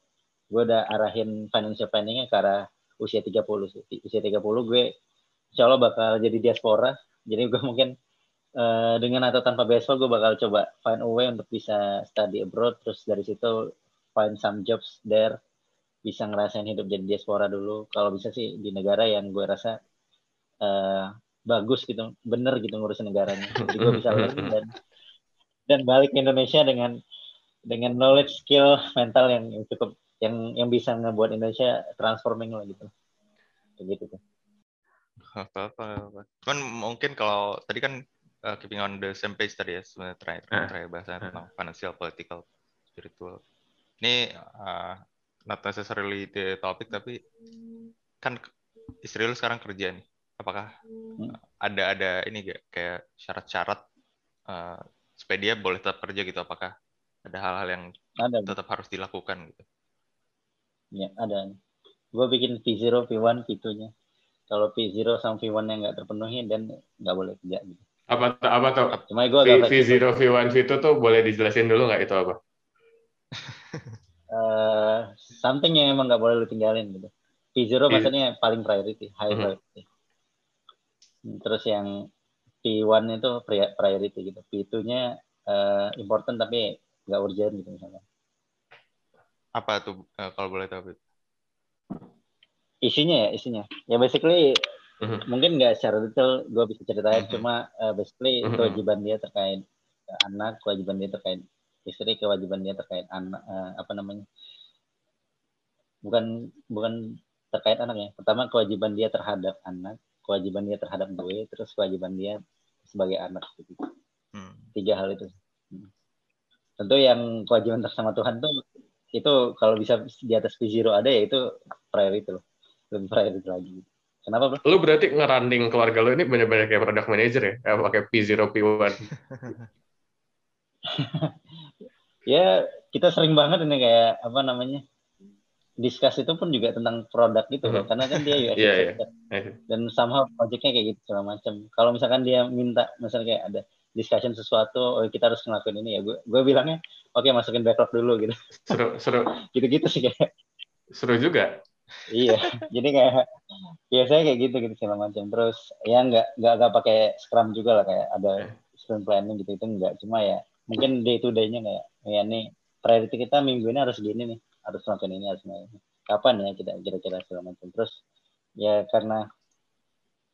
Gue udah arahin financial planningnya ke arah usia 30 sih. Usia 30 gue insya Allah bakal jadi diaspora. Jadi gue mungkin uh, dengan atau tanpa beasiswa gue bakal coba find a way untuk bisa study abroad. Terus dari situ find some jobs there. Bisa ngerasain hidup jadi diaspora dulu. Kalau bisa sih di negara yang gue rasa uh, bagus gitu bener gitu ngurusin negaranya jadi gue bisa dan dan balik ke Indonesia dengan dengan knowledge skill mental yang cukup yang yang bisa ngebuat Indonesia transforming lah gitu kayak gitu tuh apa apa apa. Cuman mungkin kalau tadi kan uh, keeping on the same page tadi ya sebenarnya terakhir Ah. terakhir bahasan Ah. tentang financial, political, spiritual. Ini uh, not necessarily the topic tapi kan istri lu sekarang kerja nih. Apakah Hmm. ada ada ini gak kayak syarat-syarat uh, supaya dia boleh tetap kerja gitu? Apakah ada hal-hal yang ada tetap harus dilakukan gitu? Ya ada gue bikin V0 V1 V2 nya kalau V0 sama V1 yang nggak terpenuhi dan nggak boleh kerja gitu Apa? Apa tuh? cuma gue agak V, V0, V1, V2 tuh boleh dijelasin dulu nggak itu apa? eh, something yang emang nggak boleh lu tinggalin gitu. V0 Iya. maksudnya paling priority, high Mhm. priority. Terus yang P1 itu pri- priority gitu. P2-nya eh, important tapi nggak urgent gitu misalnya. Apa tuh uh, kalau boleh tahu? Bib? Isinya ya, isinya. Ya basically Mhm. mungkin nggak secara detail gue bisa ceritain, Mhm. cuma eh, basically Mhm. kewajiban dia terkait anak, kewajiban dia terkait istri, kewajiban dia terkait anak, eh, apa namanya? Bukan bukan terkait anak ya. Pertama kewajiban dia terhadap anak, kewajiban dia terhadap gue, terus kewajiban dia sebagai anak gitu. Hmm. Tiga hal itu. Hmm. Tentu yang kewajiban bersama Tuhan tuh itu kalau bisa di atas V0 ada ya itu priority loh. Lebih priority lagi. Kenapa, Bro? Lu berarti ngeranding keluarga lu ini bener-bener kayak product manager ya? Kayak pakai P0, P1. Ya, kita sering banget ini kayak apa namanya? Discuss itu pun juga tentang produk gitu loh. Mhm. Karena kan dia UX iya. designer. dan somehow projectnya kayak gitu segala macam. Kalau misalkan dia minta misalnya kayak ada discussion sesuatu, oh kita harus ngelakuin ini ya, gue gue bilangnya oke masukin backlog dulu gitu. Seru, seru, Gitu-gitu sih kayak. seru juga. iya. Jadi kayak biasanya kayak gitu gitu segala macam. Terus ya nggak nggak nggak pakai scrum juga lah kayak ada sprint planning gitu itu enggak. Cuma ya mungkin day to day-nya kayak ya nih priority kita minggu ini harus gini nih, harus melakukan ini harus melakukan ini. Kapan ya kita kira-kira segala macam. Terus ya karena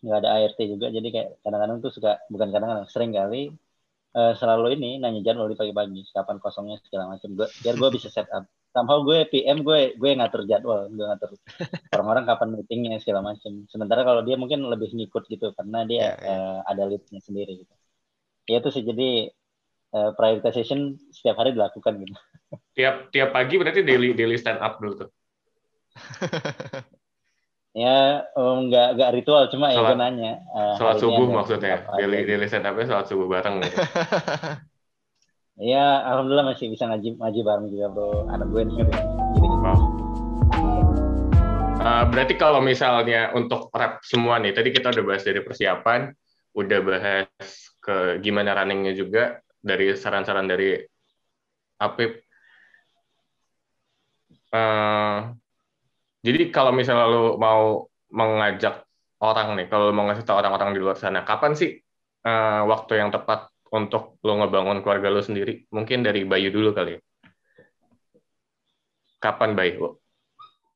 nggak ada ART juga. Jadi kayak kadang-kadang tuh suka bukan kadang-kadang sering kali eh, selalu ini nanya jadwal di pagi-pagi kapan kosongnya segala macam. Gue biar gue bisa set up. Somehow gue PM gue gue ngatur jadwal gue ngatur orang-orang kapan meetingnya segala macam. Sementara kalau dia mungkin lebih ngikut gitu karena dia Iya, iya. eh, ada leadnya sendiri gitu. Ya itu sih jadi eh, prioritization setiap hari dilakukan gitu. Tiap tiap pagi berarti daily daily stand up dulu tuh. ya nggak nggak ritual cuma ya Sholat- gue nanya eh, ini subuh maksudnya. Daily daily stand up-nya sholat subuh bareng gitu. Ya, alhamdulillah masih bisa ngaji ngaji bareng juga bro. Anak gue nih gitu. gitu. Wow. Uh, berarti kalau misalnya untuk rap semua nih, tadi kita udah bahas dari persiapan, udah bahas ke gimana runningnya juga, dari saran-saran dari Apip. Uh, jadi kalau misalnya lu mau mengajak orang nih, kalau mau ngasih tahu orang-orang di luar sana, kapan sih uh, waktu yang tepat untuk lo ngebangun keluarga lo sendiri? Mungkin dari Bayu dulu kali ya. Kapan Bayu?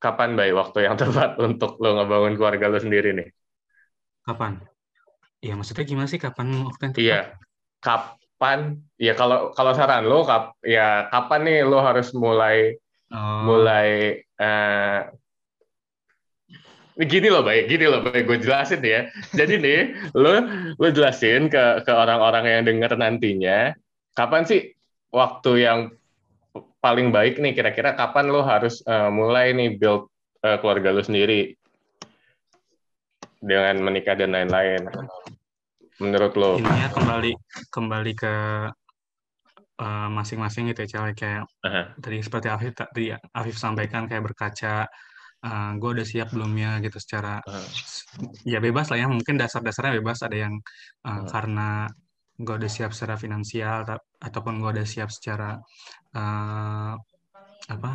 Kapan Bayu waktu yang tepat untuk lo ngebangun keluarga lo sendiri nih? Kapan? Ya maksudnya gimana sih kapan waktu yang tepat? Iya. Kapan? Ya kalau kalau saran lo, kap, ya kapan nih lo harus mulai Oh, mulai eh gini loh baik gini loh baik gue jelasin ya. Jadi nih lo lo jelasin ke ke orang-orang yang denger nantinya kapan sih waktu yang paling baik nih? Kira-kira kapan lo harus eh, mulai nih build eh, keluarga lo sendiri? Dengan menikah dan lain-lain. Menurut lo ininya kembali kembali ke eh, masing-masing gitu ya kayak Aha. tadi seperti Afif tadi Afif sampaikan kayak berkaca gue udah siap belum ya gitu secara Aha. ya bebas lah ya mungkin dasar-dasarnya bebas ada yang uh, Hmm. karena gue udah siap secara finansial ta- ataupun gue udah siap secara uh, apa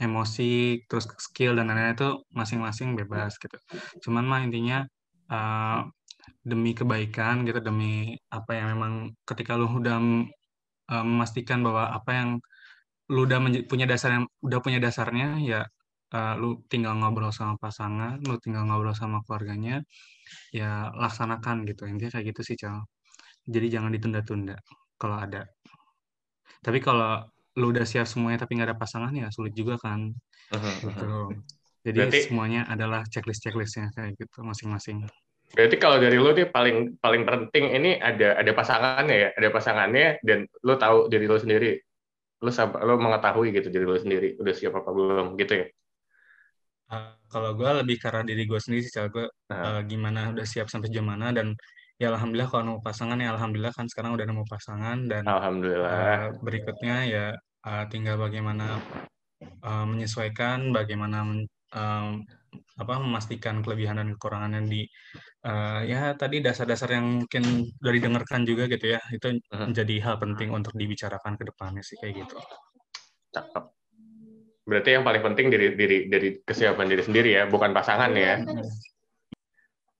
emosi terus skill dan lain-lain itu masing-masing bebas gitu cuman mah intinya uh, demi kebaikan gitu demi apa yang memang ketika lu udah uh, memastikan bahwa apa yang lu udah punya dasar yang udah punya dasarnya ya uh, lu tinggal ngobrol sama pasangan, lu tinggal ngobrol sama keluarganya, ya laksanakan gitu. Intinya kayak gitu sih, Cal. Jadi jangan ditunda-tunda kalau ada. Tapi kalau lu udah siap semuanya tapi nggak ada pasangan ya sulit juga kan Mhm, gitu jadi Berarti- semuanya adalah checklist checklistnya kayak gitu masing-masing Berarti kalau dari lu nih paling paling penting ini ada ada pasangannya ya, ada pasangannya dan lu tahu diri lu sendiri. Lu lu mengetahui gitu diri lu sendiri udah siap apa belum gitu ya. Uh, kalau gue lebih karena diri gue sendiri sih, gue Nah. gimana udah siap sampai sejauh mana dan ya alhamdulillah kalau nemu pasangan ya alhamdulillah kan sekarang udah nemu pasangan dan Alhamdulillah. uh, berikutnya ya uh, tinggal bagaimana uh, menyesuaikan, bagaimana men- um, apa memastikan kelebihan dan kekurangannya di uh, ya tadi dasar-dasar yang mungkin udah didengarkan juga gitu ya itu Mhm. menjadi hal penting untuk dibicarakan ke depannya sih kayak gitu. Cakep. Berarti yang paling penting dari dari dari kesiapan diri sendiri ya, bukan pasangan ya.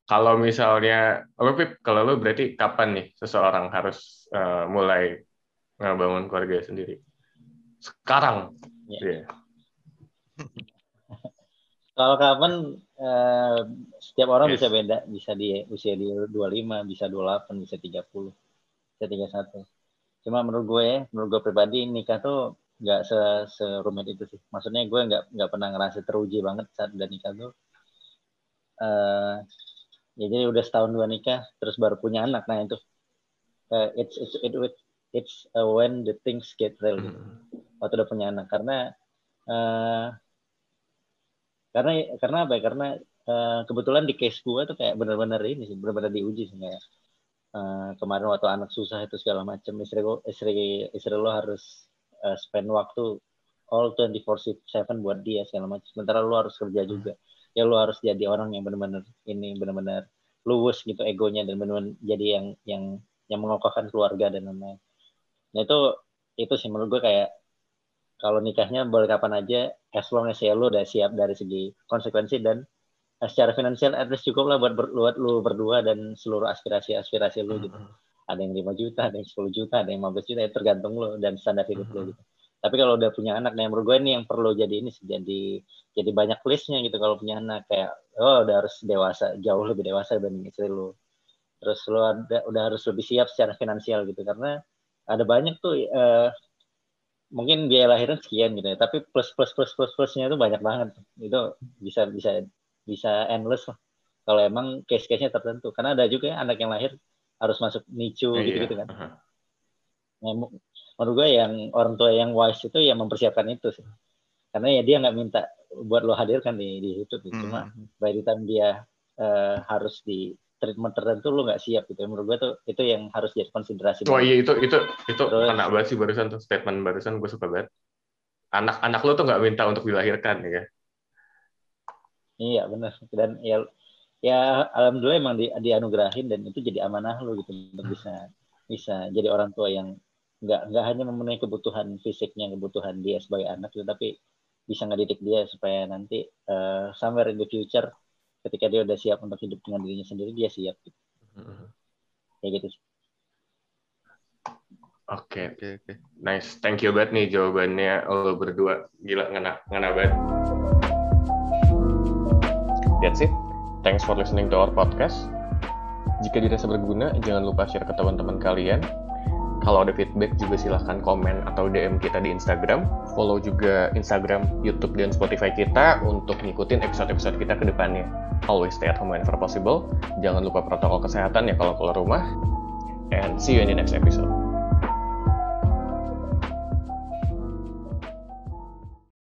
Kalau misalnya, lo Pip, kalau lo berarti kapan nih seseorang harus uh, mulai ngebangun keluarga sendiri? Sekarang. Ya. Iya. Kalau kapan eh, setiap orang Yes. bisa beda, bisa di usia di 25, bisa 28, bisa 30, bisa 31. Cuma menurut gue, menurut gue pribadi nikah tuh nggak se serumit itu sih. Maksudnya gue nggak nggak pernah ngerasa teruji banget saat udah nikah tuh. Eh ya jadi udah setahun dua nikah, terus baru punya anak. Nah itu eh, it's it's it, it, it's uh, when the things get real. gitu waktu udah punya anak karena eh karena karena apa ya karena eh, kebetulan di case gue tuh kayak benar-benar ini sih benar-benar diuji sih kayak eh, kemarin waktu anak susah itu segala macam istri gua, istri istri lo harus eh, spend waktu all 24/7 buat dia segala macam. Sementara lo harus kerja juga. Ya lo harus jadi orang yang benar-benar ini benar-benar luwes gitu egonya dan benar-benar jadi yang yang yang mengokohkan keluarga dan lain-lain. Nah itu itu sih menurut gue kayak kalau nikahnya boleh kapan aja as long as ya lu udah siap dari segi konsekuensi dan eh, secara finansial at least cukup lah buat, ber, buat lu berdua dan seluruh aspirasi-aspirasi lu gitu. Ada yang 5 juta, ada yang 10 juta, ada yang 15 juta, ya tergantung lu dan standar hidup lu gitu. Tapi kalau udah punya anak, nah menurut gue ini yang perlu jadi ini sih, jadi jadi banyak listnya gitu kalau punya anak. Kayak oh udah harus dewasa, jauh lebih dewasa dibanding istri lu. Terus lu ada, udah harus lebih siap secara finansial gitu karena ada banyak tuh eh, mungkin biaya lahiran sekian gitu ya tapi plus plus plus plus plusnya itu banyak banget. Itu bisa bisa bisa endless lah. Kalau emang case case nya tertentu. Karena ada juga ya anak yang lahir harus masuk nicu Iya. gitu gitu kan. Nah, mu- menurut gue yang orang tua yang wise itu yang mempersiapkan itu sih karena ya dia nggak minta buat lo hadirkan di di YouTube gitu. cuma Hmm. by the time dia eh, harus di treatment tertentu lo nggak siap gitu menurut gue tuh itu yang harus jadi konsiderasi Oh iya itu itu itu Terus- kena banget sih barusan tuh statement barusan gue suka banget. Anak-anak lo tuh nggak minta untuk dilahirkan ya. Iya benar dan ya ya alhamdulillah emang di, dianugerahin dan itu jadi amanah lo gitu untuk bisa bisa jadi orang tua yang nggak nggak hanya memenuhi kebutuhan fisiknya kebutuhan dia sebagai anak gitu, tapi bisa ngedidik dia supaya nanti eh, somewhere in the future ketika dia udah siap untuk hidup dengan dirinya sendiri dia siap gitu. kayak gitu sih. Oke, Oke oke. nice. Thank you banget nih jawabannya lo berdua. Gila, ngena, ngena banget. That's it. Thanks for listening to our podcast. Jika dirasa berguna, jangan lupa share ke teman-teman kalian. Kalau ada feedback juga silahkan komen atau DM kita di Instagram. Follow juga Instagram, YouTube, dan Spotify kita untuk ngikutin episode-episode kita ke depannya. Always stay at home whenever possible. Jangan lupa protokol kesehatan ya kalau keluar rumah. And see you in the next episode.